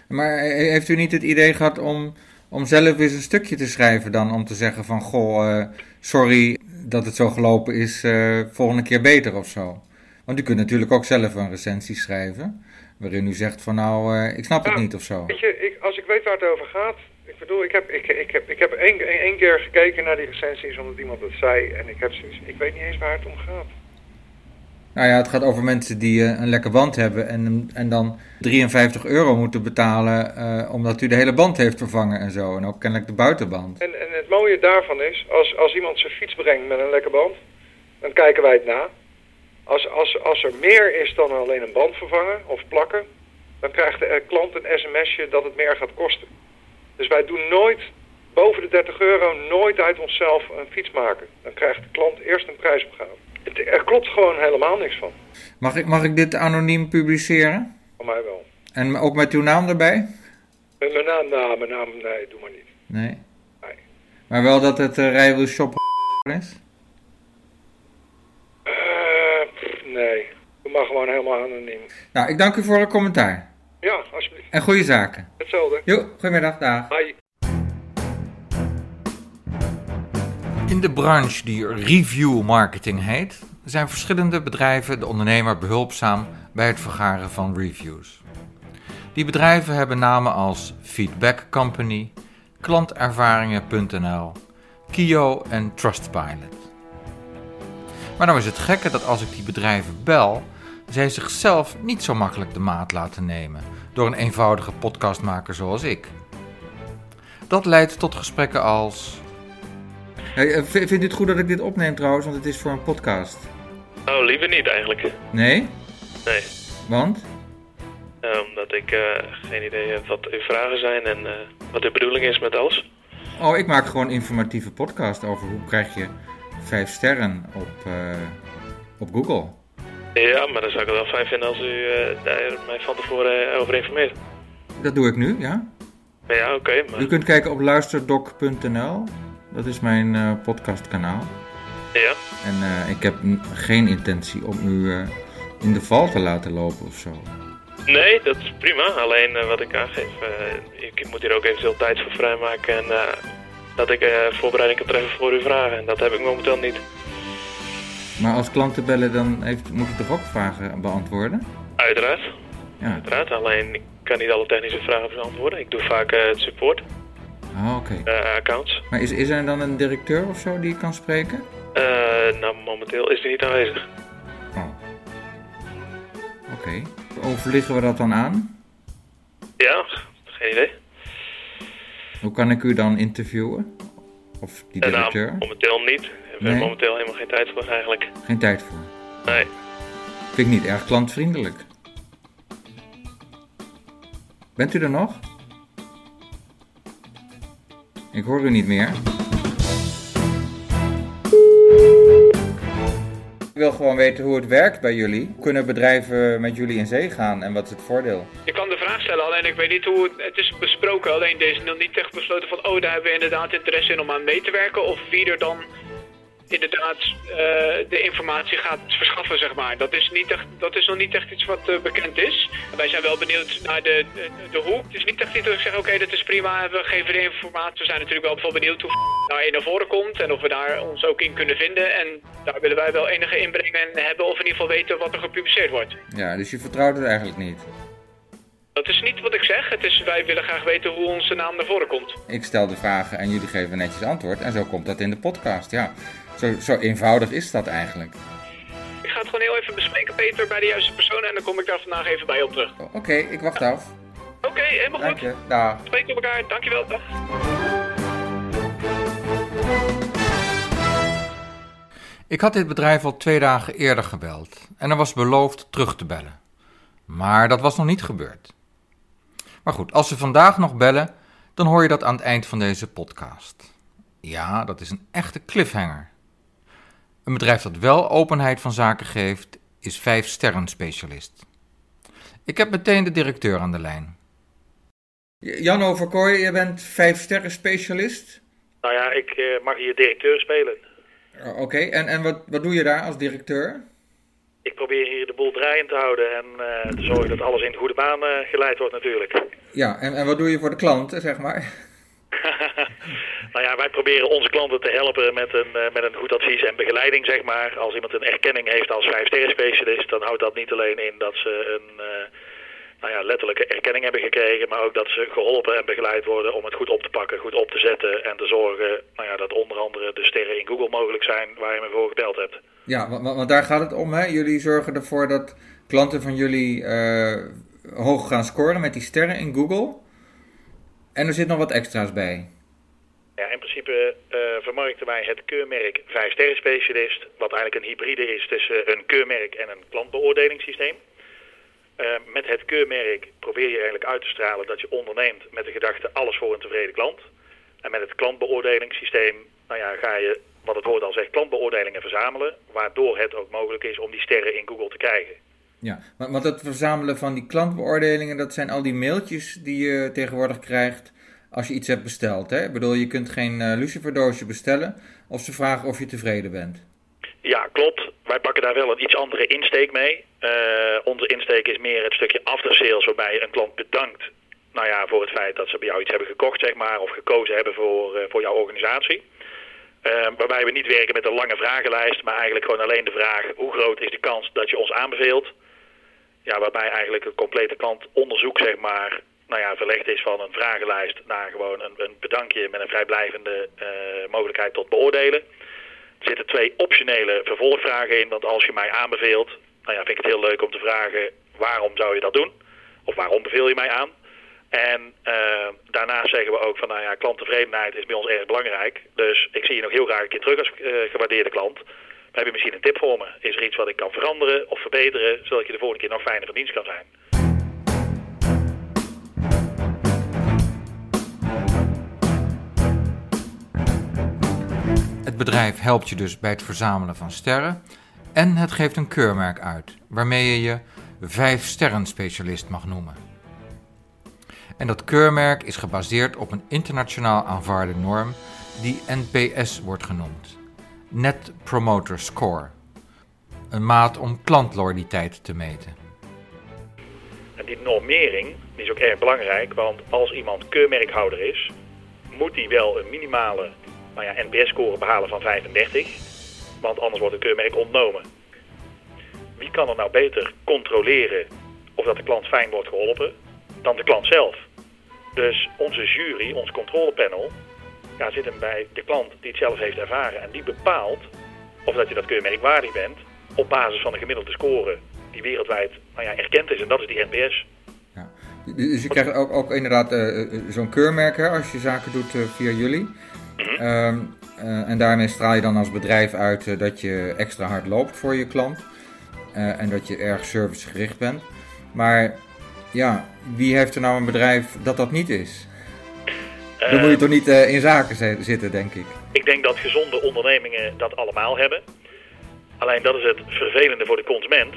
Maar he- heeft u niet het idee gehad om, om zelf eens een stukje te schrijven dan? Om te zeggen van, goh, eh, sorry dat het zo gelopen is, eh, volgende keer beter of zo. Want u kunt natuurlijk ook zelf een recensie schrijven, waarin u zegt van, nou, eh, ik snap het niet of zo. Weet je, ik, als ik weet waar het over gaat, ik bedoel, ik heb, ik, ik heb, ik heb één, één, keer gekeken naar die recensies omdat iemand het zei en ik heb zoiets, ik weet niet eens waar het om gaat. Nou ja, het gaat over mensen die eh, een lekker band hebben en, en dan 53 euro moeten betalen eh, omdat u de hele band heeft vervangen en zo. En ook kennelijk de buitenband. En, en het mooie daarvan is, als, als iemand zijn fiets brengt met een lekke band, dan kijken wij het na. Als, als, als er meer is dan alleen een band vervangen of plakken, dan krijgt de eh, klant een sms'je dat het meer gaat kosten. Dus wij doen nooit, boven de 30 euro, nooit uit onszelf een fiets maken. Dan krijgt de klant eerst een prijsopgave. Het, er klopt gewoon helemaal niks van. Mag ik, mag ik dit anoniem publiceren? Van mij wel. En ook met uw naam erbij? Met mijn naam, nou, mijn naam, nee, doe maar niet. Nee. Maar wel dat het uh, Rijwiel Shop is? Nee, doe maar gewoon helemaal anoniem. Nou, ik dank u voor uw commentaar. Ja, alsjeblieft. En goede zaken. Hetzelfde. Jo, goedemiddag, dag. Bye. In de branche die review marketing heet, zijn verschillende bedrijven de ondernemer behulpzaam bij het vergaren van reviews. Die bedrijven hebben namen als Feedback Company, Klantervaringen.nl, Kio en Trustpilot. Maar nou is het gekke dat als ik die bedrijven bel, zij zichzelf niet zo makkelijk de maat laten nemen door een eenvoudige podcastmaker zoals ik. Dat leidt tot gesprekken als. Hey, eh, vindt u het goed dat ik dit opneem trouwens, want het is voor een podcast? Oh, liever niet eigenlijk. Nee? Nee. Want? Eh, omdat ik eh, geen idee heb wat uw vragen zijn en eh, wat de bedoeling is met alles. Oh, ik maak gewoon informatieve podcast over hoe krijg je vijf sterren op, eh, op Google. Ja, maar dan zou ik het wel fijn vinden als u eh, daar mij van tevoren eh, over informeert. Dat doe ik nu, ja. Ja, oké, maar... U kunt kijken op luisterdoc.nl. Dat is mijn podcastkanaal. Ja, En ik heb geen intentie om u in de val te laten lopen of zo. nee, dat is prima. Alleen wat ik aangeef, ik moet hier ook eventueel tijd voor vrijmaken en dat ik eh, voorbereiding kan treffen voor uw vragen. En dat heb ik momenteel niet. Maar als klanten bellen, dan heeft, moet je toch ook vragen beantwoorden? Uiteraard. Ja. Uiteraard, alleen ik kan niet alle technische vragen beantwoorden. Ik doe vaak eh, het support, Ah, oké. eh, accounts. Maar is, is er dan een directeur of zo die kan spreken? Nou, momenteel is die niet aanwezig. Oké. Overliggen we dat dan aan? Ja, geen idee. Hoe kan ik u dan interviewen? Of die Eh, nou, directeur? momenteel niet. We hebben Nee. momenteel helemaal geen tijd voor eigenlijk. Geen tijd voor. Nee. Vind ik niet erg klantvriendelijk. Bent u er nog? Ik hoor u niet meer. Wil gewoon weten hoe het werkt bij jullie. Kunnen bedrijven met jullie in zee gaan en wat is het voordeel? Ik kan de vraag stellen, alleen ik weet niet hoe het, het is besproken. Alleen deze is nog niet echt besloten van, oh, daar hebben we inderdaad interesse in om aan mee te werken. Of wie er dan inderdaad eh, de informatie gaat verschaffen, zeg maar. Dat is, niet echt, dat is nog niet echt iets wat eh, bekend is. Wij zijn wel benieuwd naar de, de, de hoe. Het is niet echt iets dat ik zeg, oké, dat is prima, we geven de informatie. We zijn natuurlijk wel bijvoorbeeld benieuwd hoe daarin naar voren komt en of we daar ons ook in kunnen vinden. En daar willen wij wel enige inbreng in hebben of in ieder geval weten wat er gepubliceerd wordt. Ja, dus je vertrouwt het eigenlijk niet. Dat is niet wat ik zeg. Het is, wij willen graag weten hoe onze naam naar voren komt. Ik stel de vragen en jullie geven netjes antwoord en zo komt dat in de podcast. Ja, zo, zo eenvoudig is dat eigenlijk. Ik ga het gewoon heel even bespreken, Peter, bij de juiste persoon. En dan kom ik daar vandaag even bij op terug. Oké, ik wacht af. Oké, helemaal Dank goed. je. Dag. Spreek op elkaar. Dankjewel. Dag. Ik had dit bedrijf al twee dagen eerder gebeld en er was beloofd terug te bellen. Maar dat was nog niet gebeurd. Maar goed, als ze vandaag nog bellen, dan hoor je dat aan het eind van deze podcast. Ja, dat is een echte cliffhanger. Een bedrijf dat wel openheid van zaken geeft, is 5 sterren specialist. Ik heb meteen de directeur aan de lijn. Jan Overkooi, je bent 5 sterren specialist? Nou ja, ik eh, mag hier directeur spelen. Oké, en, en wat, wat doe je daar als directeur? Ik probeer hier de boel draaiend te houden en eh, te zorgen dat alles in de goede baan eh, geleid wordt natuurlijk. Ja, en, en wat doe je voor de klanten, zeg maar? nou ja, wij proberen onze klanten te helpen met een, eh, met een goed advies en begeleiding, zeg maar. Als iemand een erkenning heeft als 5 sterren specialist, dan houdt dat niet alleen in dat ze een eh, nou ja, letterlijke erkenning hebben gekregen, maar ook dat ze geholpen en begeleid worden om het goed op te pakken, goed op te zetten en te zorgen nou ja, dat onder andere de sterren in Google mogelijk zijn waar je me voor gebeld hebt. Ja, want, want daar gaat het om, hè? Jullie zorgen ervoor dat klanten van jullie eh, hoog gaan scoren met die sterren in Google. En er zit nog wat extra's bij. Ja, in principe eh, vermarkten wij het keurmerk 5 sterren specialist, wat eigenlijk een hybride is tussen een keurmerk en een klantbeoordelingssysteem. Eh, met het keurmerk probeer je eigenlijk uit te stralen dat je onderneemt met de gedachte alles voor een tevreden klant. En met het klantbeoordelingssysteem nou ja, ga je, wat het woord al zegt, klantbeoordelingen verzamelen, waardoor het ook mogelijk is om die sterren in Google te krijgen. Ja, want, het verzamelen van die klantbeoordelingen, dat zijn al die mailtjes die je tegenwoordig krijgt als je iets hebt besteld. Hè? Ik bedoel, je kunt geen uh, luciferdoosje bestellen of ze vragen of je tevreden bent. Ja, klopt. Wij pakken daar wel een iets andere insteek mee. Uh, onze insteek is meer het stukje after sales, waarbij je een klant bedankt nou ja, voor het feit dat ze bij jou iets hebben gekocht, zeg maar, of gekozen hebben voor, uh, voor jouw organisatie. Uh, waarbij we niet werken met een lange vragenlijst, maar eigenlijk gewoon alleen de vraag hoe groot is de kans dat je ons aanbeveelt. Ja, waarbij eigenlijk het complete klantonderzoek, zeg maar, nou ja, verlegd is van een vragenlijst naar gewoon een, bedankje met een vrijblijvende uh, mogelijkheid tot beoordelen. Er zitten twee optionele vervolgvragen in, want als je mij aanbeveelt, nou ja, vind ik het heel leuk om te vragen waarom zou je dat doen? Of waarom beveel je mij aan? En uh, daarnaast zeggen we ook van, nou ja, klanttevredenheid is bij ons erg belangrijk. Dus ik zie je nog heel graag een keer terug als uh, gewaardeerde klant. Heb je misschien een tip voor me? Is er iets wat ik kan veranderen of verbeteren, zodat je de volgende keer nog fijner van dienst kan zijn? Het bedrijf helpt je dus bij het verzamelen van sterren en het geeft een keurmerk uit, waarmee je je 5 sterren specialist mag noemen. En dat keurmerk is gebaseerd op een internationaal aanvaarde norm die NPS wordt genoemd. Net Promoter Score. Een maat om klantloyaliteit te meten. En die normering is ook erg belangrijk, want als iemand keurmerkhouder is, moet hij wel een minimale nou ja, NPS-score behalen van 35, want anders wordt het keurmerk ontnomen. Wie kan er nou beter controleren of dat de klant fijn wordt geholpen dan de klant zelf? Dus onze jury, ons controlepanel, ja, zit hem bij de klant die het zelf heeft ervaren. En die bepaalt of dat je dat keurmerk waardig bent op basis van een gemiddelde score die wereldwijd nou ja, erkend is. En dat is die NPS. Ja. Dus je krijgt ook, ook inderdaad uh, zo'n keurmerk hè, als je zaken doet uh, via jullie. Mm -hmm. um, uh, en daarmee straal je dan als bedrijf uit dat je extra hard loopt voor je klant. en dat je erg servicegericht bent. Maar ja, wie heeft er nou een bedrijf dat dat niet is? Dan moet je toch niet uh, in zaken zitten, denk ik. Ik denk dat gezonde ondernemingen dat allemaal hebben. Alleen dat is het vervelende voor de consument.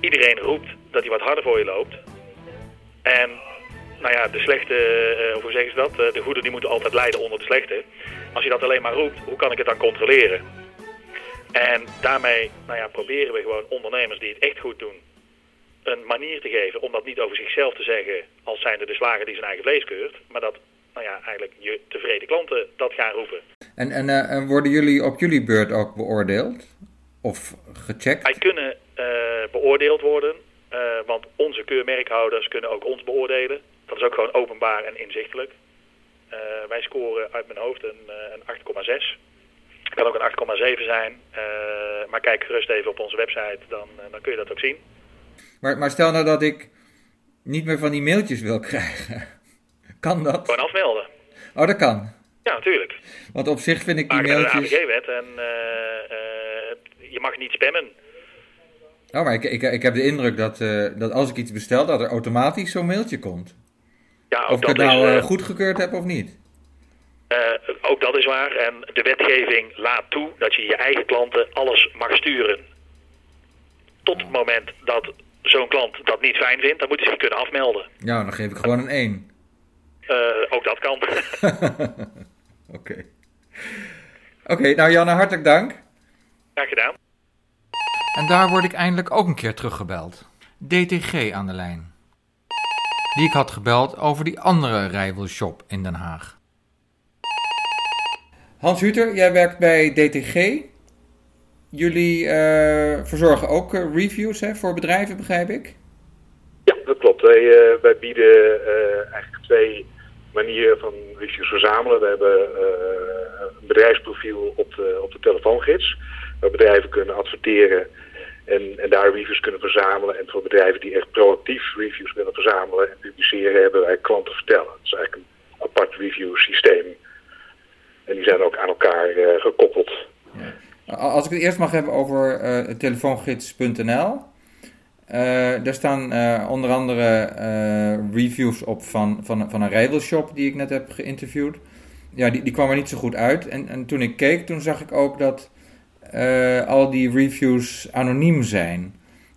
Iedereen roept dat hij wat harder voor je loopt. En nou ja, de slechte, uh, hoe zeggen ze dat? de goede die moeten altijd lijden onder de slechte. Als je dat alleen maar roept, hoe kan ik het dan controleren? En daarmee nou ja, proberen we gewoon ondernemers die het echt goed doen een manier te geven om dat niet over zichzelf te zeggen als zijnde de slager die zijn eigen vlees keurt, maar dat nou ja, eigenlijk je tevreden klanten dat gaan roepen. En, en, uh, en worden jullie op jullie beurt ook beoordeeld? Of gecheckt? Wij kunnen uh, beoordeeld worden, uh, want onze keurmerkhouders kunnen ook ons beoordelen. Dat is ook gewoon openbaar en inzichtelijk. wij scoren uit mijn hoofd een, een 8,6. Het kan ook een 8,7 zijn. Eh, maar kijk gerust even op onze website, dan, eh, dan kun je dat ook zien. Maar, maar stel nou dat ik niet meer van die mailtjes wil krijgen. Kan dat? Gewoon afmelden. Oh, dat kan. Ja, natuurlijk. Want op zich vind ik die Maken naar de mailtjes... AVG-wet en eh, eh, je mag niet spammen. Oh, maar ik, ik, ik heb de indruk dat, eh, dat als ik iets bestel, dat er automatisch zo'n mailtje komt. Ja, ook Of ik het dat nou goedgekeurd heb of niet. Ook dat is waar. En de wetgeving laat toe dat je je eigen klanten alles mag sturen. Tot het moment dat zo'n klant dat niet fijn vindt, dan moeten ze zich kunnen afmelden. Ja, dan geef ik gewoon een 1. Eh, ook dat kan. Oké. Oké, nou Janne, hartelijk dank. Graag gedaan. En daar word ik eindelijk ook een keer teruggebeld. DTG aan de lijn. Die ik had gebeld over die andere rijwelshop in Den Haag. Hans Huter, jij werkt bij DTG. Jullie eh, verzorgen ook eh, reviews hè, voor bedrijven, begrijp ik? Ja, dat klopt. Wij, eh, wij bieden eh, eigenlijk twee manieren van reviews verzamelen. We hebben eh, een bedrijfsprofiel op de, op de telefoongids, waar bedrijven kunnen adverteren en, en daar reviews kunnen verzamelen. En voor bedrijven die echt proactief reviews willen verzamelen en publiceren, hebben wij klanten vertellen. Dat is eigenlijk een apart review systeem. En die zijn ook aan elkaar eh, gekoppeld. Als ik het eerst mag hebben over eh, telefoongids.nl. eh, daar staan eh, onder andere eh, reviews op van, van, van een rijwelshop die ik net heb geïnterviewd. Ja, die, die kwam er niet zo goed uit. En, en toen ik keek, toen zag ik ook dat eh, al die reviews anoniem zijn.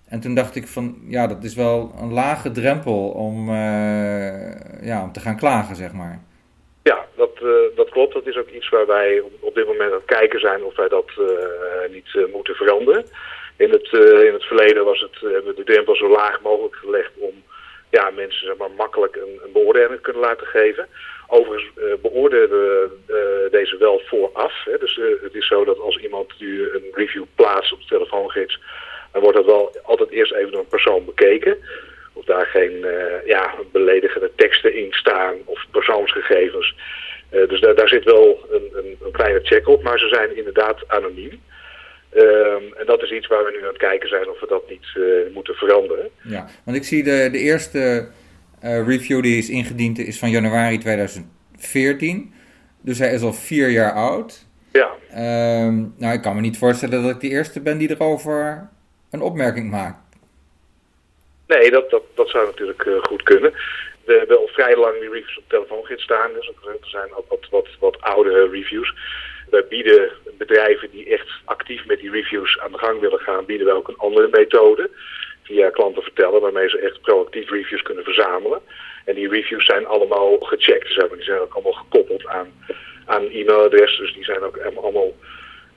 En toen dacht ik van, ja, dat is wel een lage drempel om, eh, ja, om te gaan klagen, zeg maar. Ja, dat, eh, dat klopt. Dat is ook iets waar wij op, dit moment aan het kijken zijn of wij dat eh, niet eh, moeten veranderen. In het, eh, in het verleden was het, eh, hebben we de drempel zo laag mogelijk gelegd om ja, mensen zeg maar, makkelijk een, een beoordeling kunnen laten geven. Overigens eh, beoordelen we deze wel vooraf. Hè. Dus het is zo dat als iemand nu een review plaatst op de telefoongids, dan wordt dat wel altijd eerst even door een persoon bekeken. Of daar geen ja, beledigende teksten in staan of persoonsgegevens. Dus daar, daar zit wel een, een, een kleine check op, maar ze zijn inderdaad anoniem. Ehm, en dat is iets waar we nu aan het kijken zijn of we dat niet eh, moeten veranderen. Ja, want ik zie de, de eerste eh, review die is ingediend is van januari 2014. Dus hij is al vier jaar oud. Ja. Ehm, nou, ik kan me niet voorstellen dat ik de eerste ben die erover een opmerking maakt. Nee, dat, dat, dat zou natuurlijk eh, goed kunnen. We hebben al vrij lang die reviews op telefoongids staan. Dus er zijn ook wat, wat, wat oudere reviews. Wij bieden bedrijven die echt actief met die reviews aan de gang willen gaan, bieden we ook een andere methode. Via klanten vertellen, waarmee ze echt proactief reviews kunnen verzamelen. En die reviews zijn allemaal gecheckt. Maar. Die zijn ook allemaal gekoppeld aan, aan een e-mailadres. Dus die zijn ook allemaal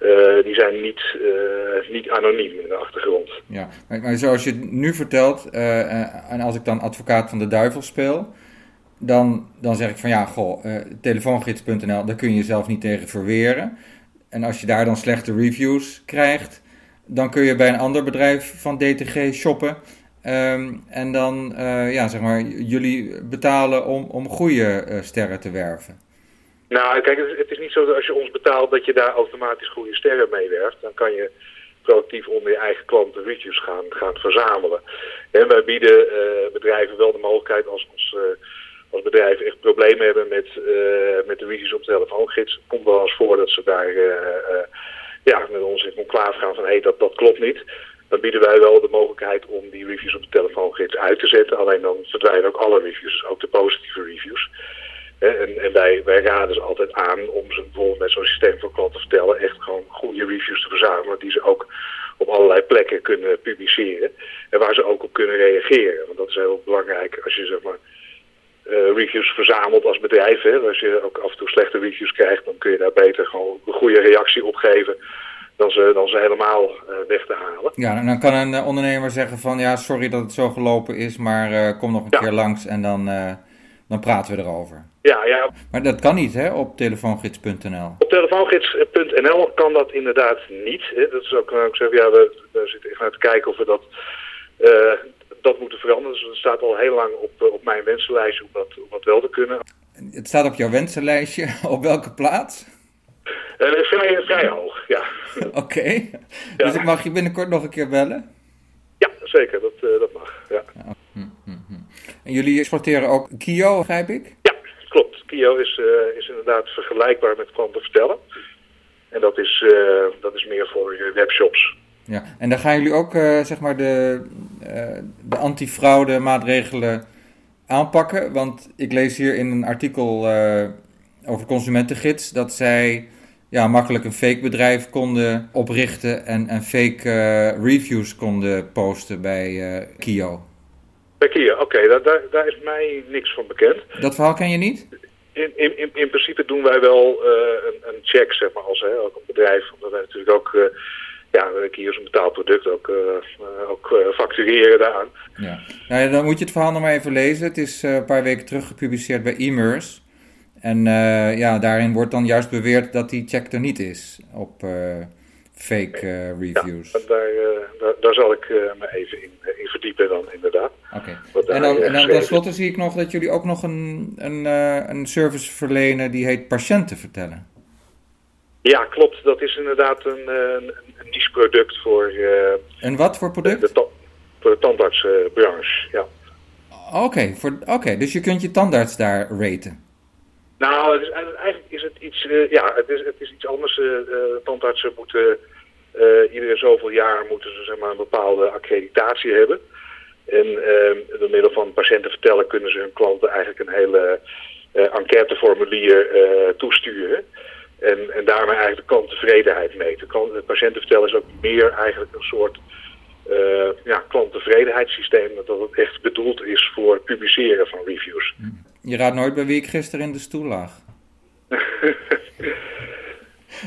eh, die zijn niet, eh, niet anoniem in de achtergrond. Ja, maar, zoals je het nu vertelt, eh, en als ik dan advocaat van de duivel speel, dan, dan zeg ik van ja, goh, telefoongids.nl, daar kun je jezelf niet tegen verweren. En als je daar dan slechte reviews krijgt, dan kun je bij een ander bedrijf van DTG shoppen. Ehm, en dan, eh, ja, zeg maar, jullie betalen om, om goede eh, sterren te werven. Nou, kijk, het is, niet zo dat als je ons betaalt dat je daar automatisch goede sterren mee werft. Dan kan je proactief onder je eigen klanten reviews gaan, gaan verzamelen. En wij bieden eh, bedrijven wel de mogelijkheid als, als, als bedrijven echt problemen hebben met, eh, met de reviews op de telefoongids. Komt wel eens voor dat ze daar eh, eh, ja, met ons in conclave gaan van hé, hey, dat, dat klopt niet. Dan bieden wij wel de mogelijkheid om die reviews op de telefoongids uit te zetten. Alleen dan verdwijnen ook alle reviews, dus ook de positieve reviews. En, en wij, wij raden ze altijd aan om ze bijvoorbeeld met zo'n systeem van klanten te vertellen echt gewoon goede reviews te verzamelen die ze ook op allerlei plekken kunnen publiceren en waar ze ook op kunnen reageren. Want dat is heel belangrijk als je zeg maar reviews verzamelt als bedrijf. Hè. Als je ook af en toe slechte reviews krijgt, dan kun je daar beter gewoon een goede reactie op geven dan ze, dan ze helemaal eh, weg te halen. Ja, en dan kan een eh, ondernemer zeggen van ja, sorry dat het zo gelopen is, maar eh, kom nog een keer langs en dan, eh, dan praten we erover. Ja, ja, Maar dat kan niet hè, op telefoongids.nl. Op telefoongids.nl kan dat inderdaad niet. Hè. Dat is ook, ik zeg, ja, we, we zitten echt naar te kijken of we dat, eh, dat moeten veranderen. Dus het staat al heel lang op, eh, op mijn wensenlijstje om dat, om dat wel te kunnen. Het staat op jouw wensenlijstje. Op welke plaats? Eh, vrij, vrij hoog, ja. Oké. Dus ik mag je binnenkort nog een keer bellen? Ja, zeker, dat, eh, dat mag. Ja. En jullie exporteren ook Kio, begrijp ik? Klopt, Kio is, is inderdaad vergelijkbaar met klanten vertellen. En dat is, dat is meer voor je webshops. Ja. En dan gaan jullie ook eh, zeg maar de, eh, de antifraude maatregelen aanpakken. Want ik lees hier in een artikel eh, over consumentengids dat zij ja, makkelijk een fake bedrijf konden oprichten en, en fake reviews konden posten bij Kio. Bij Kio, oké, daar, daar, daar is mij niks van bekend. Dat verhaal ken je niet? In, in, in, in principe doen wij wel een, een check, zeg maar, als hè, ook een bedrijf. Omdat wij natuurlijk ook, ja, Kio is een betaald product, ook, eh, eh, ook eh, factureren daaraan. Ja. Nou ja, dan moet je het verhaal nog maar even lezen. Het is een paar weken terug gepubliceerd bij e-mers. En ja, daarin wordt dan juist beweerd dat die check er niet is op fake reviews. Daar, daar, daar zal ik me even in, in verdiepen dan, inderdaad. Oké. En dan, en dan tenslotte zie ik nog dat jullie ook nog een, een, een service verlenen die heet patiënten vertellen. Ja, klopt. Dat is inderdaad een, eh, een, een niche product voor, eh, En wat voor product? de, voor de tandartsbranche. ja. Oké, voor- oké, dus je kunt je tandarts daar raten. Nou, het is, eigenlijk is het iets, eh, ja, het is, het is iets anders. eh, tandartsen moeten iedere zoveel jaar moeten ze zeg maar, een bepaalde accreditatie hebben. En door middel van patiënten vertellen kunnen ze hun klanten eigenlijk een hele enquêteformulier toesturen. En, en daarmee eigenlijk de klanttevredenheid meten. Klant, de patiënten vertellen is ook meer eigenlijk een soort eh ja, klanttevredenheidssysteem. Dat het echt bedoeld is voor het publiceren van reviews. Je raadt nooit bij wie ik gisteren in de stoel lag.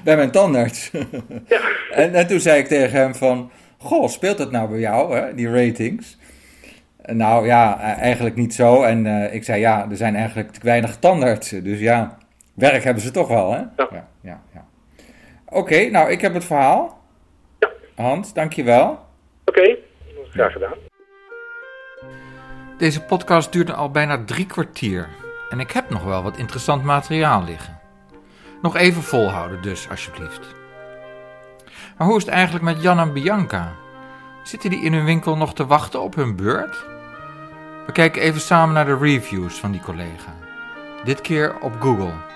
bij mijn tandarts. en, en toen zei ik tegen hem van... Goh, speelt dat nou bij jou, hè, die ratings? Nou ja, e- eigenlijk niet zo. En eh, ik zei ja, er zijn eigenlijk te weinig tandartsen. Dus ja, werk hebben ze toch wel, hè? Ja. ja, ja. Oké, nou ik heb het verhaal. Hans, dankjewel. Oké, graag gedaan. Deze podcast duurde al bijna drie kwartier. En ik heb nog wel wat interessant materiaal liggen. Nog even volhouden dus, alsjeblieft. Maar hoe is het eigenlijk met Jan en Bianca? Zitten die in hun winkel nog te wachten op hun beurt? We kijken even samen naar de reviews van die collega. Dit keer op Google.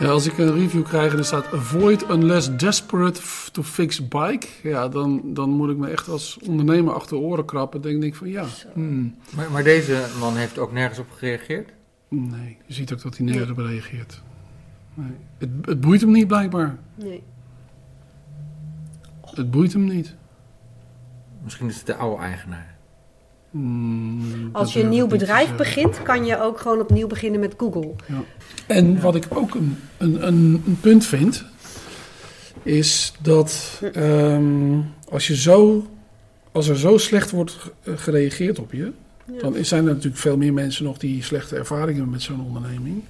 Ja, als ik een review krijg en er staat avoid unless desperate to fix bike, ja, dan, dan moet ik me echt als ondernemer achter de oren krappen. Dan denk ik van ja, hmm, Maar, maar deze man heeft ook nergens op gereageerd? nee, je ziet ook dat hij nergens op reageert. Nee. Het, het boeit hem niet blijkbaar. Nee. Het boeit hem niet. Misschien is het de oude eigenaar. Dat Als je een nieuw bedrijf begint, kan je ook gewoon opnieuw beginnen met Google. Ja. En wat ik ook een, een, een, een punt vind, is dat ehm, als, je zo, als er zo slecht wordt ge- gereageerd op je, Ja. dan zijn er natuurlijk veel meer mensen nog die slechte ervaringen hebben met zo'n onderneming.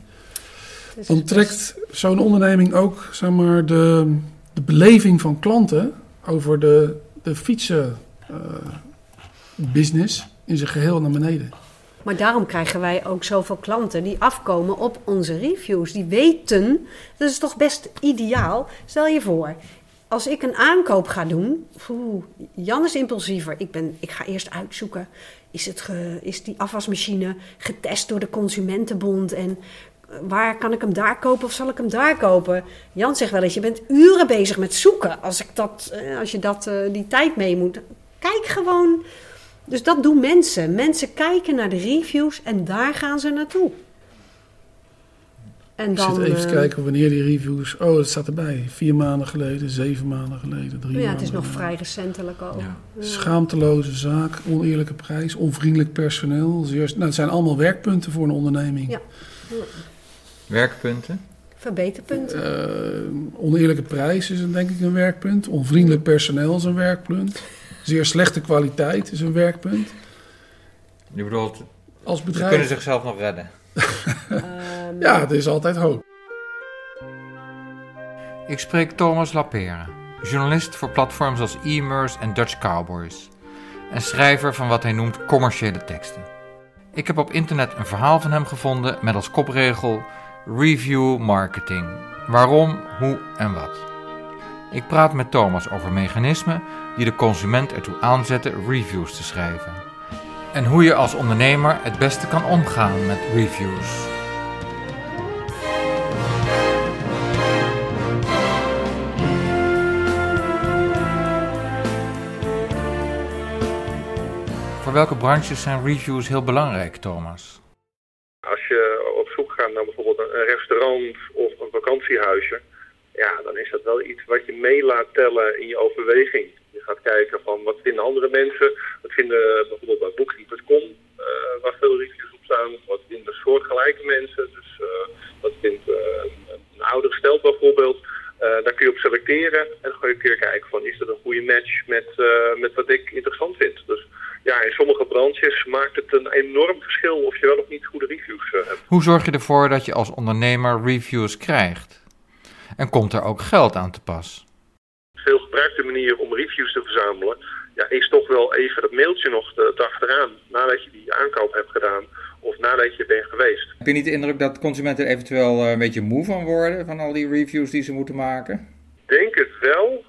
Dus Dan trekt zo'n onderneming ook zeg maar, de, de beleving van klanten over de, de fietsen eh, business in zijn geheel naar beneden. Maar daarom krijgen wij ook zoveel klanten die afkomen op onze reviews. Die weten, dat is toch best ideaal. Stel je voor, als ik een aankoop ga doen, oeh, Jan is impulsiever. Ik, ben, ik ga eerst uitzoeken, is, het is die afwasmachine getest door de Consumentenbond en eh, waar kan ik hem daar kopen of zal ik hem daar kopen? Jan zegt wel eens, je bent uren bezig met zoeken als, ik dat, eh, als je dat, eh, die tijd mee moet. Kijk gewoon. Dus dat doen mensen. Mensen kijken naar de reviews en daar gaan ze naartoe. En Ik dan, zit even te eh, kijken wanneer die reviews... Oh, het staat erbij. Vier maanden geleden, zeven maanden geleden, drie ja, maanden het is nog geleden. vrij recentelijk al. Ja. Schaamteloze zaak, oneerlijke prijs, onvriendelijk personeel. Zeer, nou, het zijn allemaal werkpunten voor een onderneming. Ja. Werkpunten? Verbeterpunten. Eh, oneerlijke prijs is denk ik een werkpunt. Onvriendelijk personeel is een werkpunt. Zeer slechte kwaliteit is een werkpunt. Je bedoelt, Als ze bedrijf- kunnen zichzelf nog redden. Ja, er is altijd hoop. Ik spreek Thomas Lapere, journalist voor platforms als e-mers en Dutch Cowboys. En schrijver van wat hij noemt commerciële teksten. Ik heb op internet een verhaal van hem gevonden met als kopregel: Review marketing. Waarom, hoe en wat. Ik praat met Thomas over mechanismen die de consument ertoe aanzetten reviews te schrijven. En hoe je als ondernemer het beste kan omgaan met reviews. Voor welke branches zijn reviews heel belangrijk, Thomas? Als je op zoek gaat naar bijvoorbeeld een restaurant of een vakantiehuisje, ja, dan is dat wel iets wat je mee laat tellen in je overweging. Je gaat kijken van wat vinden andere mensen, wat vinden bijvoorbeeld bij Booking.com, uh, waar veel reviews op staan, wat vinden soortgelijke mensen, dus uh, wat vindt een, een ouder stel bijvoorbeeld. daar kun je op selecteren en dan kun je kijken van is dat een goede match met, met wat ik interessant vind. Dus ja, in sommige branches maakt het een enorm verschil of je wel of niet goede reviews hebt. Hoe zorg je ervoor dat je als ondernemer reviews krijgt? En komt er ook geld aan te pas? Veel gebruikte manier om reviews te verzamelen ja, is toch wel even dat mailtje nog achteraan nadat je die aankoop hebt gedaan of nadat je bent geweest. Heb je niet de indruk dat consumenten eventueel een beetje moe van worden van al die reviews die ze moeten maken? Ik denk het wel,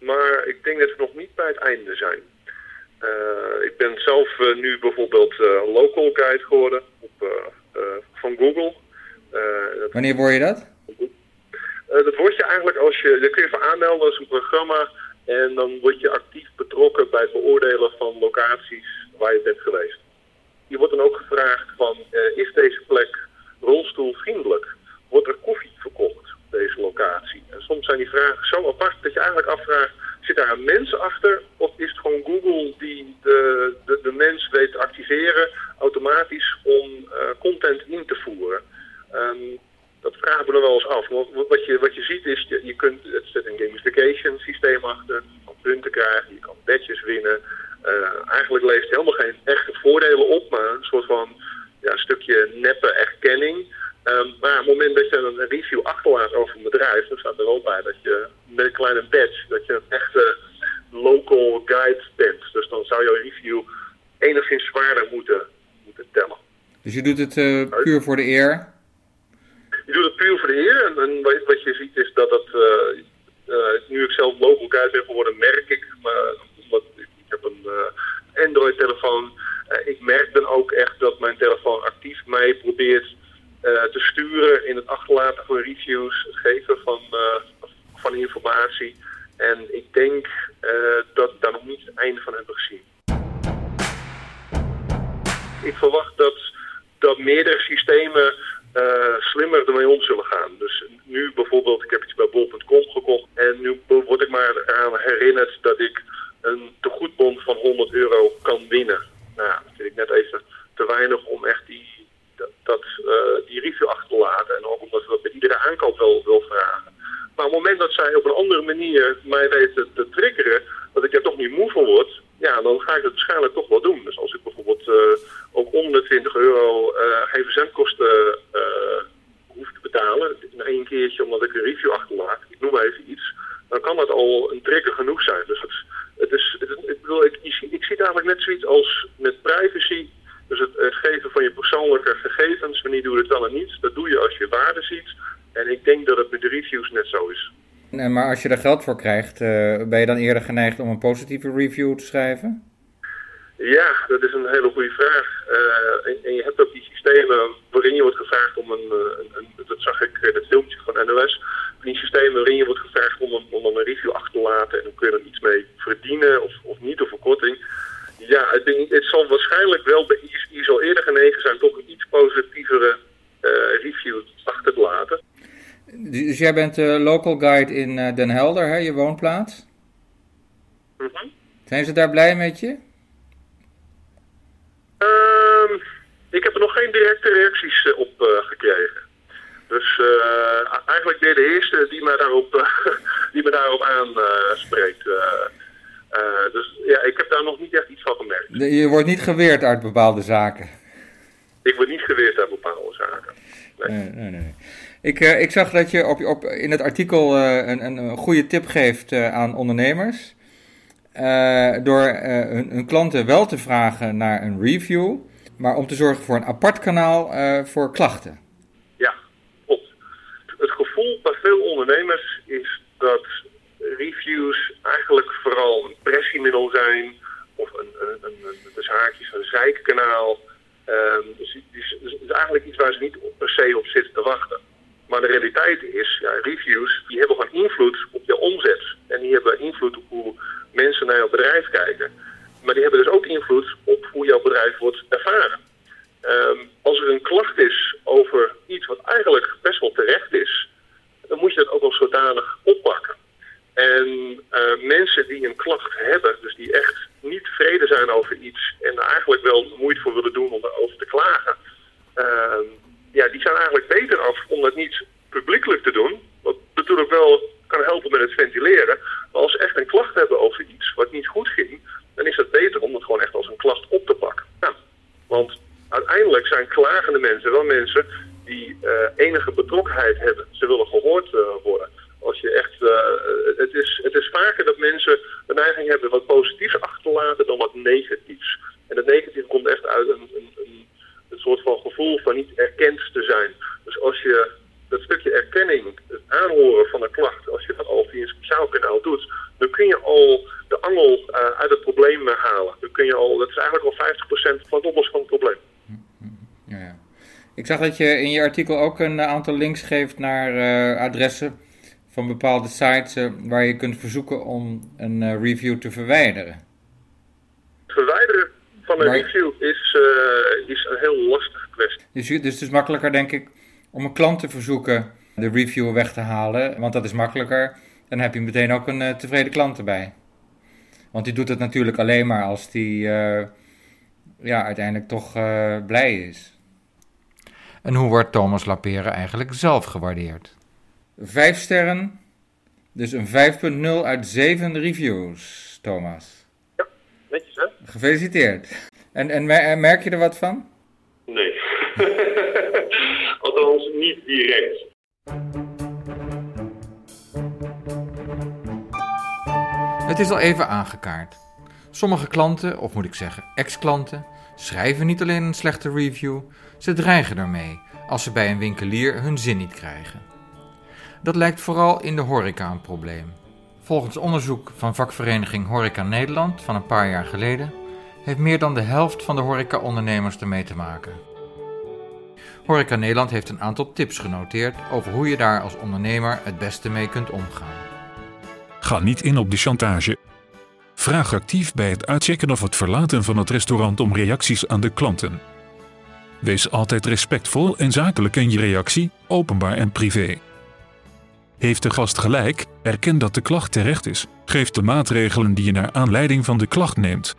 maar ik denk dat we nog niet bij het einde zijn. Uh, ik ben zelf uh, nu bijvoorbeeld uh, local guide geworden op, van Google. Dat... Wanneer word je dat? Dat word je eigenlijk als je, daar kun je voor aanmelden, is een programma. En dan word je actief betrokken bij het beoordelen van locaties waar je bent geweest. Je wordt dan ook gevraagd van, is deze plek rolstoelvriendelijk? Wordt er koffie verkocht op deze locatie? En soms zijn die vragen zo apart dat je eigenlijk afvraagt, zit daar een mens achter of is het gewoon Google die de, de, de mens weet te activeren automatisch om uh, content in te voeren? Um, dat vragen we nog wel eens af. Want wat je, wat je ziet is, je, je kunt, het zit een gamification systeem achter, je kan punten krijgen, je kan badges winnen. Uh, eigenlijk levert helemaal geen echte voordelen op, maar een soort van ja, stukje neppe erkenning. Um, maar op het moment dat je een review achterlaat over een bedrijf, dan staat er ook bij dat je met een kleine badge, dat je een echte local guide bent. Dus dan zou jouw review enigszins zwaarder moeten, moeten tellen. Dus je doet het uh, puur voor de eer? Je doet het puur voor de eer. En, en wat, wat, je ziet is dat het, uh, uh, nu ik zelf local guide ben geworden, merk ik, maar omdat ik, ik heb een Android telefoon, ik merk dan ook echt dat mijn telefoon actief mij probeert uh, te sturen in het achterlaten van reviews, het geven van, uh, van informatie. En ik denk uh, dat ik daar nog niet het einde van heb gezien. Ik verwacht dat, dat meerdere systemen slimmer ermee om zullen gaan. Dus nu bijvoorbeeld, ik heb iets bij bol.com gekocht en nu word ik maar aan herinnerd dat ik een tegoedbon van 100 euro kan winnen. Nou, dat vind ik net even te weinig om echt die dat, dat uh, die review achter te laten. En ook omdat we dat bij iedere aankoop wel, wel vragen. Maar op het moment dat zij op een andere manier mij weten te triggeren, dat ik er toch niet moe van word, ja, dan ga ik het waarschijnlijk toch wel doen. Dus als ik bijvoorbeeld uh, ook onder de 20 euro uh, geen verzendkosten hoef te betalen, in één keertje omdat ik een review achterlaat, ik noem even iets, dan kan dat al een trigger genoeg zijn. Dus het, het is, het, ik, bedoel, ik, ik, ik zie het eigenlijk net zoiets als met privacy dus het, het, geven van je persoonlijke gegevens, wanneer doe je het wel en niet, dat doe je als je waarde ziet. En ik denk dat het met de reviews net zo is. Nee, maar als je er geld voor krijgt, uh, ben je dan eerder geneigd om een positieve review te schrijven? Ja, dat is een hele goede vraag. Uh, en, en, je hebt ook die systemen waarin je wordt gevraagd om een, een, een dat zag ik in het filmpje van NOS, die systemen waarin je wordt gevraagd om een, om een review achter te laten en dan kun je er iets mee verdienen of, of niet, of verkorting. Ja, ik denk, het zal waarschijnlijk wel bij zal eerder genegen zijn toch een iets positievere uh, review achter te laten. Dus jij bent uh, local guide in uh, Den Helder, hè, je woonplaats? Mm -hmm. Zijn ze daar blij met je? Um, ik heb er nog geen directe reacties op gekregen. Dus eigenlijk ben je de eerste die me daarop, die me daarop aanspreekt. Uh, dus ja, ik heb daar nog niet echt iets van gemerkt. Je wordt niet geweerd uit bepaalde zaken? Ik word niet geweerd uit bepaalde zaken. Nee. nee, nee, nee. Ik, uh, ik zag dat je op, op, in het artikel uh, een, een goede tip geeft aan ondernemers. door hun, hun, klanten wel te vragen naar een review, maar om te zorgen voor een apart kanaal voor klachten. Ja, klopt. gevoel bij veel ondernemers is dat reviews eigenlijk vooral een pressiemiddel zijn of een, een, een, een dus haakjes, een zijkkanaal. Ehm, dus het is, dus is eigenlijk iets waar ze niet per se op zitten te wachten. Maar de realiteit is, ja, reviews die hebben gewoon invloed op je omzet. En die hebben invloed op hoe mensen naar jouw bedrijf kijken. Maar die hebben dus ook invloed op hoe jouw bedrijf wordt ervaren. Ehm, als er een klacht is over iets wat eigenlijk best wel terecht is, dan moet je dat ook wel zodanig oppakken. En eh, mensen die een klacht hebben, dus die echt niet tevreden zijn over iets en er eigenlijk wel moeite voor willen doen om erover te klagen, ehm, ja, die zijn eigenlijk beter af om dat niet publiekelijk te doen. Wat natuurlijk wel kan helpen met het ventileren. Maar als ze echt een klacht hebben over iets wat niet goed ging, dan is het beter om het gewoon echt als een klacht op te pakken. Ja, want uiteindelijk zijn klagende mensen wel mensen die uh, enige betrokkenheid hebben. Ze willen gehoord uh, worden. Als je echt, uh, het, is, het is vaker dat mensen de neiging hebben wat positiefs achter te laten dan wat negatiefs. En het negatief komt echt uit een, een, een, een soort van gevoel van niet erkend te zijn. Dus als je dat stukje erkenning, het aanhoren van een klacht, als je dat al via een speciaal kanaal doet, dan kun je al de angel uh, uit het probleem halen. Dan kun je al, dat is eigenlijk al 50% van het oplossen van het probleem. Ja, ja. Ik zag dat je in je artikel ook een aantal links geeft naar uh, adressen van bepaalde sites uh, waar je kunt verzoeken om een uh, review te verwijderen. Het verwijderen van een maar... review is, is een heel lastige kwestie. Dus, dus het is makkelijker, denk ik, om een klant te verzoeken de review weg te halen, want dat is makkelijker. Dan heb je meteen ook een tevreden klant erbij. Want die doet het natuurlijk alleen maar als die ja, uiteindelijk toch blij is. En hoe wordt Thomas Lapere eigenlijk zelf gewaardeerd? Vijf sterren, dus een 5.0 uit 7 reviews, Thomas. Ja, netjes hè? Gefeliciteerd. En, en merk je er wat van? Nee. Althans, niet direct. Het is al even aangekaart. Sommige klanten, of moet ik zeggen ex-klanten, schrijven niet alleen een slechte review, ze dreigen ermee als ze bij een winkelier hun zin niet krijgen. Dat lijkt vooral in de horeca een probleem. Volgens onderzoek van vakvereniging Horeca Nederland van een paar jaar geleden heeft meer dan de helft van de horecaondernemers ermee te maken. Horeca Nederland heeft een aantal tips genoteerd over hoe je daar als ondernemer het beste mee kunt omgaan. Ga niet in op de chantage. Vraag actief bij het uitchecken of het verlaten van het restaurant om reacties aan de klanten. Wees altijd respectvol en zakelijk in je reactie, openbaar en privé. Heeft de gast gelijk, erken dat de klacht terecht is. Geef de maatregelen die je naar aanleiding van de klacht neemt.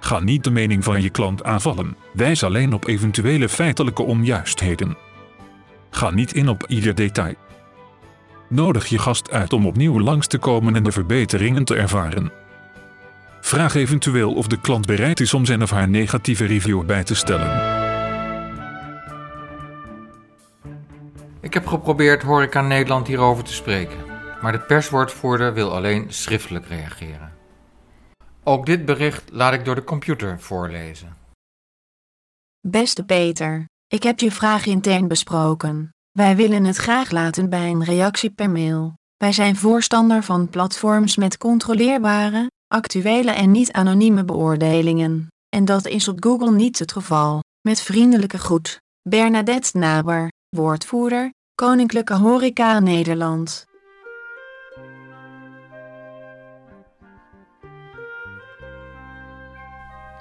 Ga niet de mening van je klant aanvallen, wijs alleen op eventuele feitelijke onjuistheden. Ga niet in op ieder detail. Nodig je gast uit om opnieuw langs te komen en de verbeteringen te ervaren. Vraag eventueel of de klant bereid is om zijn of haar negatieve review bij te stellen. Ik heb geprobeerd Horeca Nederland hierover te spreken, maar de perswoordvoerder wil alleen schriftelijk reageren. Ook dit bericht laat ik door de computer voorlezen. Beste Peter, ik heb je vraag intern besproken. Wij willen het graag laten bij een reactie per mail. Wij zijn voorstander van platforms met controleerbare, actuele en niet anonieme beoordelingen. En dat is op Google niet het geval. Met vriendelijke groet, Bernadette Naber, woordvoerder, Koninklijke Horeca Nederland.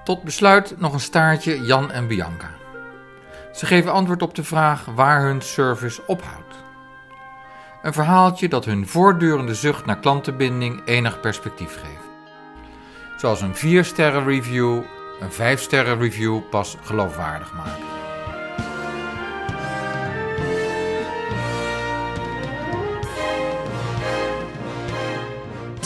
Tot besluit nog een staartje Jan en Bianca. Ze geven antwoord op de vraag waar hun service ophoudt. Een verhaaltje dat hun voortdurende zucht naar klantenbinding enig perspectief geeft. Zoals een 4-sterren review een 5-sterren review pas geloofwaardig maakt.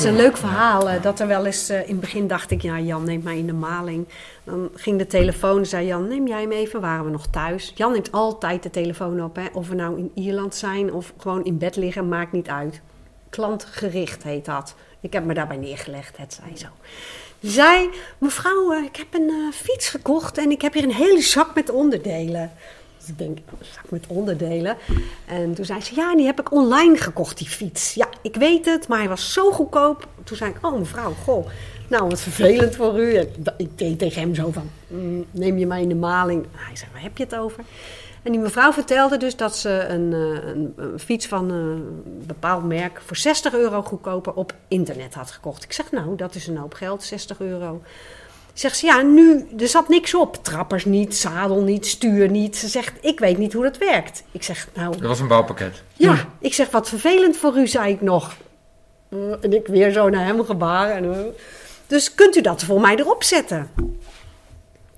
Is een leuk verhaal. eh, Dat er wel eens eh, in het begin dacht ik, ja, Jan neemt mij in de maling. Dan ging de telefoon, zei Jan, neem jij hem even, waren we nog thuis. Jan neemt altijd de telefoon op, hè. of we nou in Ierland zijn of gewoon in bed liggen, maakt niet uit. Klantgericht heet dat. Ik heb me daarbij neergelegd, het zei zo. Zei, mevrouw, eh, ik heb een fiets gekocht en ik heb hier een hele zak met onderdelen. Dus ik denk, zak met onderdelen. En toen zei ze, ja, die heb ik online gekocht, die fiets. Ja, ik weet het, maar hij was zo goedkoop. Toen zei ik, oh mevrouw, goh, nou wat vervelend voor u. Ik deed tegen hem zo van, "Mm, neem je mij in de maling? Hij zei, waar heb je het over? En die mevrouw vertelde dus dat ze een, eh, een, een fiets van een bepaald merk voor 60 euro goedkoper op internet had gekocht. Ik zeg, nou, dat is een hoop geld, 60 euro. Zegt ze, ja, nu, er zat niks op. Trappers niet, zadel niet, stuur niet. Ze zegt, ik weet niet hoe dat werkt. Ik zeg, nou, Dat was een bouwpakket. ja, ik zeg, wat vervelend voor u, zei ik nog. Eh, En ik weer zo naar hem gebaren. En, eh, dus kunt u dat voor mij erop zetten?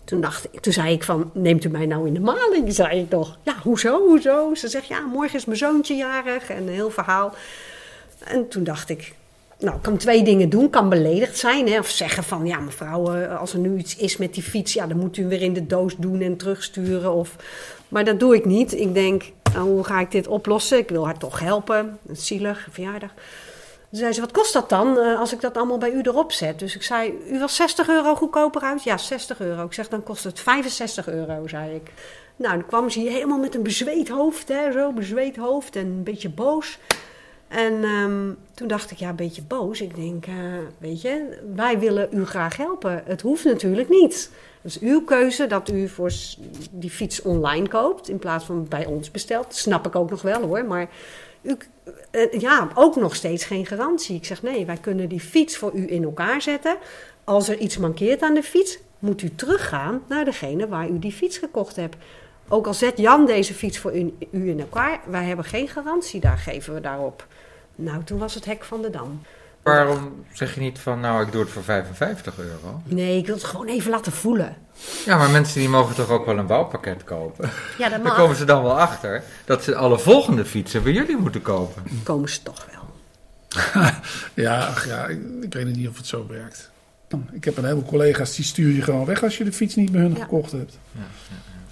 Toen, dacht ik, toen zei ik van, neemt u mij nou in de maling? Zei ik nog. Ja, hoezo, hoezo? Ze zegt, ja, morgen is mijn zoontje jarig. En een heel verhaal. En toen dacht ik, nou, kan twee dingen doen. Kan beledigd zijn, hè? of zeggen van, ja, mevrouw, eh, als er nu iets is met die fiets, ja, dan moet u hem weer in de doos doen en terugsturen. Of... Maar dat doe ik niet. Ik denk, nou, hoe ga ik dit oplossen? Ik wil haar toch helpen. Een zielig verjaardag. Toen zei ze, wat kost dat dan eh, als ik dat allemaal bij u erop zet? Dus ik zei, u wil 60 euro goedkoper uit? Ja, 60 euro. Ik zeg, dan kost het 65 euro, zei ik. Nou, dan kwam ze hier helemaal met een bezweet hoofd, hè, zo, bezweet hoofd en een beetje boos. En ehm, toen dacht ik, ja, een beetje boos. Ik denk, eh, weet je, wij willen u graag helpen. Het hoeft natuurlijk niet. Het is uw keuze dat u voor die fiets online koopt in plaats van bij ons bestelt. Snap ik ook nog wel hoor, maar u, eh, ja, ook nog steeds geen garantie. Ik zeg, nee, wij kunnen die fiets voor u in elkaar zetten. Als er iets mankeert aan de fiets, moet u teruggaan naar degene waar u die fiets gekocht hebt. Ook al zet Jan deze fiets voor u in elkaar, wij hebben geen garantie, daar geven we daarop. Nou, toen was het hek van de dam. Waarom zeg je niet van, nou, ik doe het voor 55 euro? Nee, ik wil het gewoon even laten voelen. Ja, maar mensen die mogen toch ook wel een bouwpakket kopen? Ja, dat mag. komen ze dan wel achter dat ze alle volgende fietsen bij jullie moeten kopen. Komen ze toch wel. Ja, ach ja ik, ik weet niet of het zo werkt. Ik heb een heleboel collega's die stuur je gewoon weg als je de fiets niet bij hun gekocht hebt.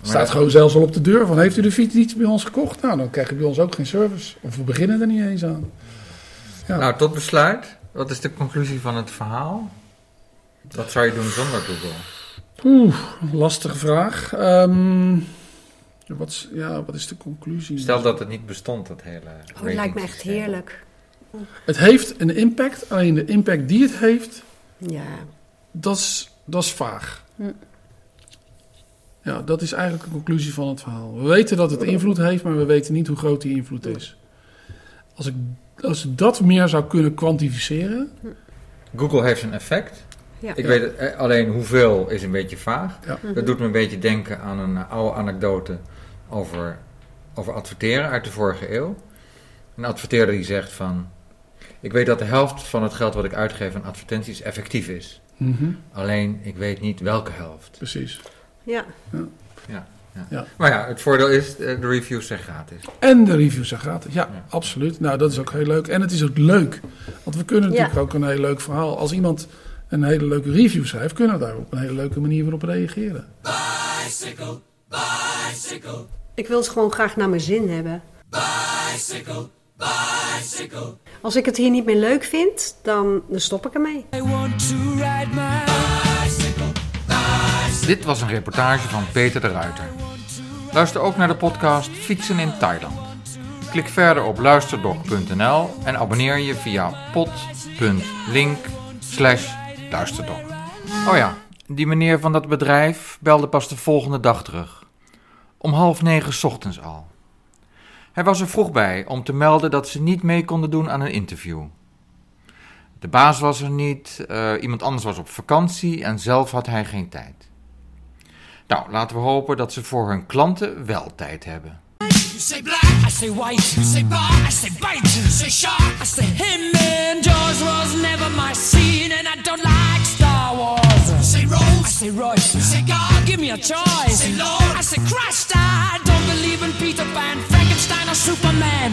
Staat dat- gewoon zelfs al op de deur van, heeft u de fiets niet bij ons gekocht? Nou, dan krijg je bij ons ook geen service. Of we beginnen er niet eens aan. Ja. Nou, tot besluit. Wat is de conclusie van het verhaal? Wat zou je doen zonder Google? Oeh, lastige vraag. Ehm, wat, is- ja, wat is de conclusie? Stel dat het niet bestond, dat hele Oh, het lijkt me echt heerlijk. Het heeft een impact, alleen de impact die het heeft, Ja. dat is, dat is vaag. Hm. Ja, dat is eigenlijk de conclusie van het verhaal. We weten dat het invloed heeft, maar we weten niet hoe groot die invloed is. Als ik, als ik dat meer zou kunnen kwantificeren. Google heeft een effect. Ja. Ik weet het, eh, alleen hoeveel is een beetje vaag. Ja. Dat doet me een beetje denken aan een eh, oude anekdote over, over adverteren uit de vorige eeuw. Een adverteerder die zegt van... Ik weet dat de helft van het geld wat ik uitgeef aan advertenties effectief is. Mhm. Alleen, ik weet niet welke helft. Precies. Ja. Ja, ja. Ja. Maar ja, het voordeel is, eh, de reviews zijn gratis. En de reviews zijn gratis. Ja, absoluut. Nou, dat is ook heel leuk. En het is ook leuk. Want we kunnen natuurlijk Ja. ook een heel leuk verhaal. Als iemand een hele leuke review schrijft, kunnen we daar op een hele leuke manier weer op reageren. Bicycle, bicycle, Ik wil het gewoon graag naar mijn zin hebben. bicycle, bicycle. Als ik het hier niet meer leuk vind, dan, dan stop ik ermee. I want to ride my. Dit was een reportage van Peter de Ruiter. Luister ook naar de podcast Fietsen in Thailand. Klik verder op luisterdog.nl en abonneer je via pod.link slash luisterdog. Oh ja, die meneer van dat bedrijf belde pas de volgende dag terug. Om half negen ochtends al. Hij was er vroeg bij om te melden dat ze niet mee konden doen aan een interview. De baas was er niet, eh, iemand anders was op vakantie en zelf had hij geen tijd. Nou, laten we hopen dat ze voor hun klanten wel tijd hebben. You say black, I say white. You say bar, I say bite. You say shark, I say him. And Jaws was never my scene, and I don't like Star Wars. You say Rose, I say Royce. You say God, give me a choice. say Lord, I say Christ. I don't believe in Peter Pan, Frankenstein, or Superman.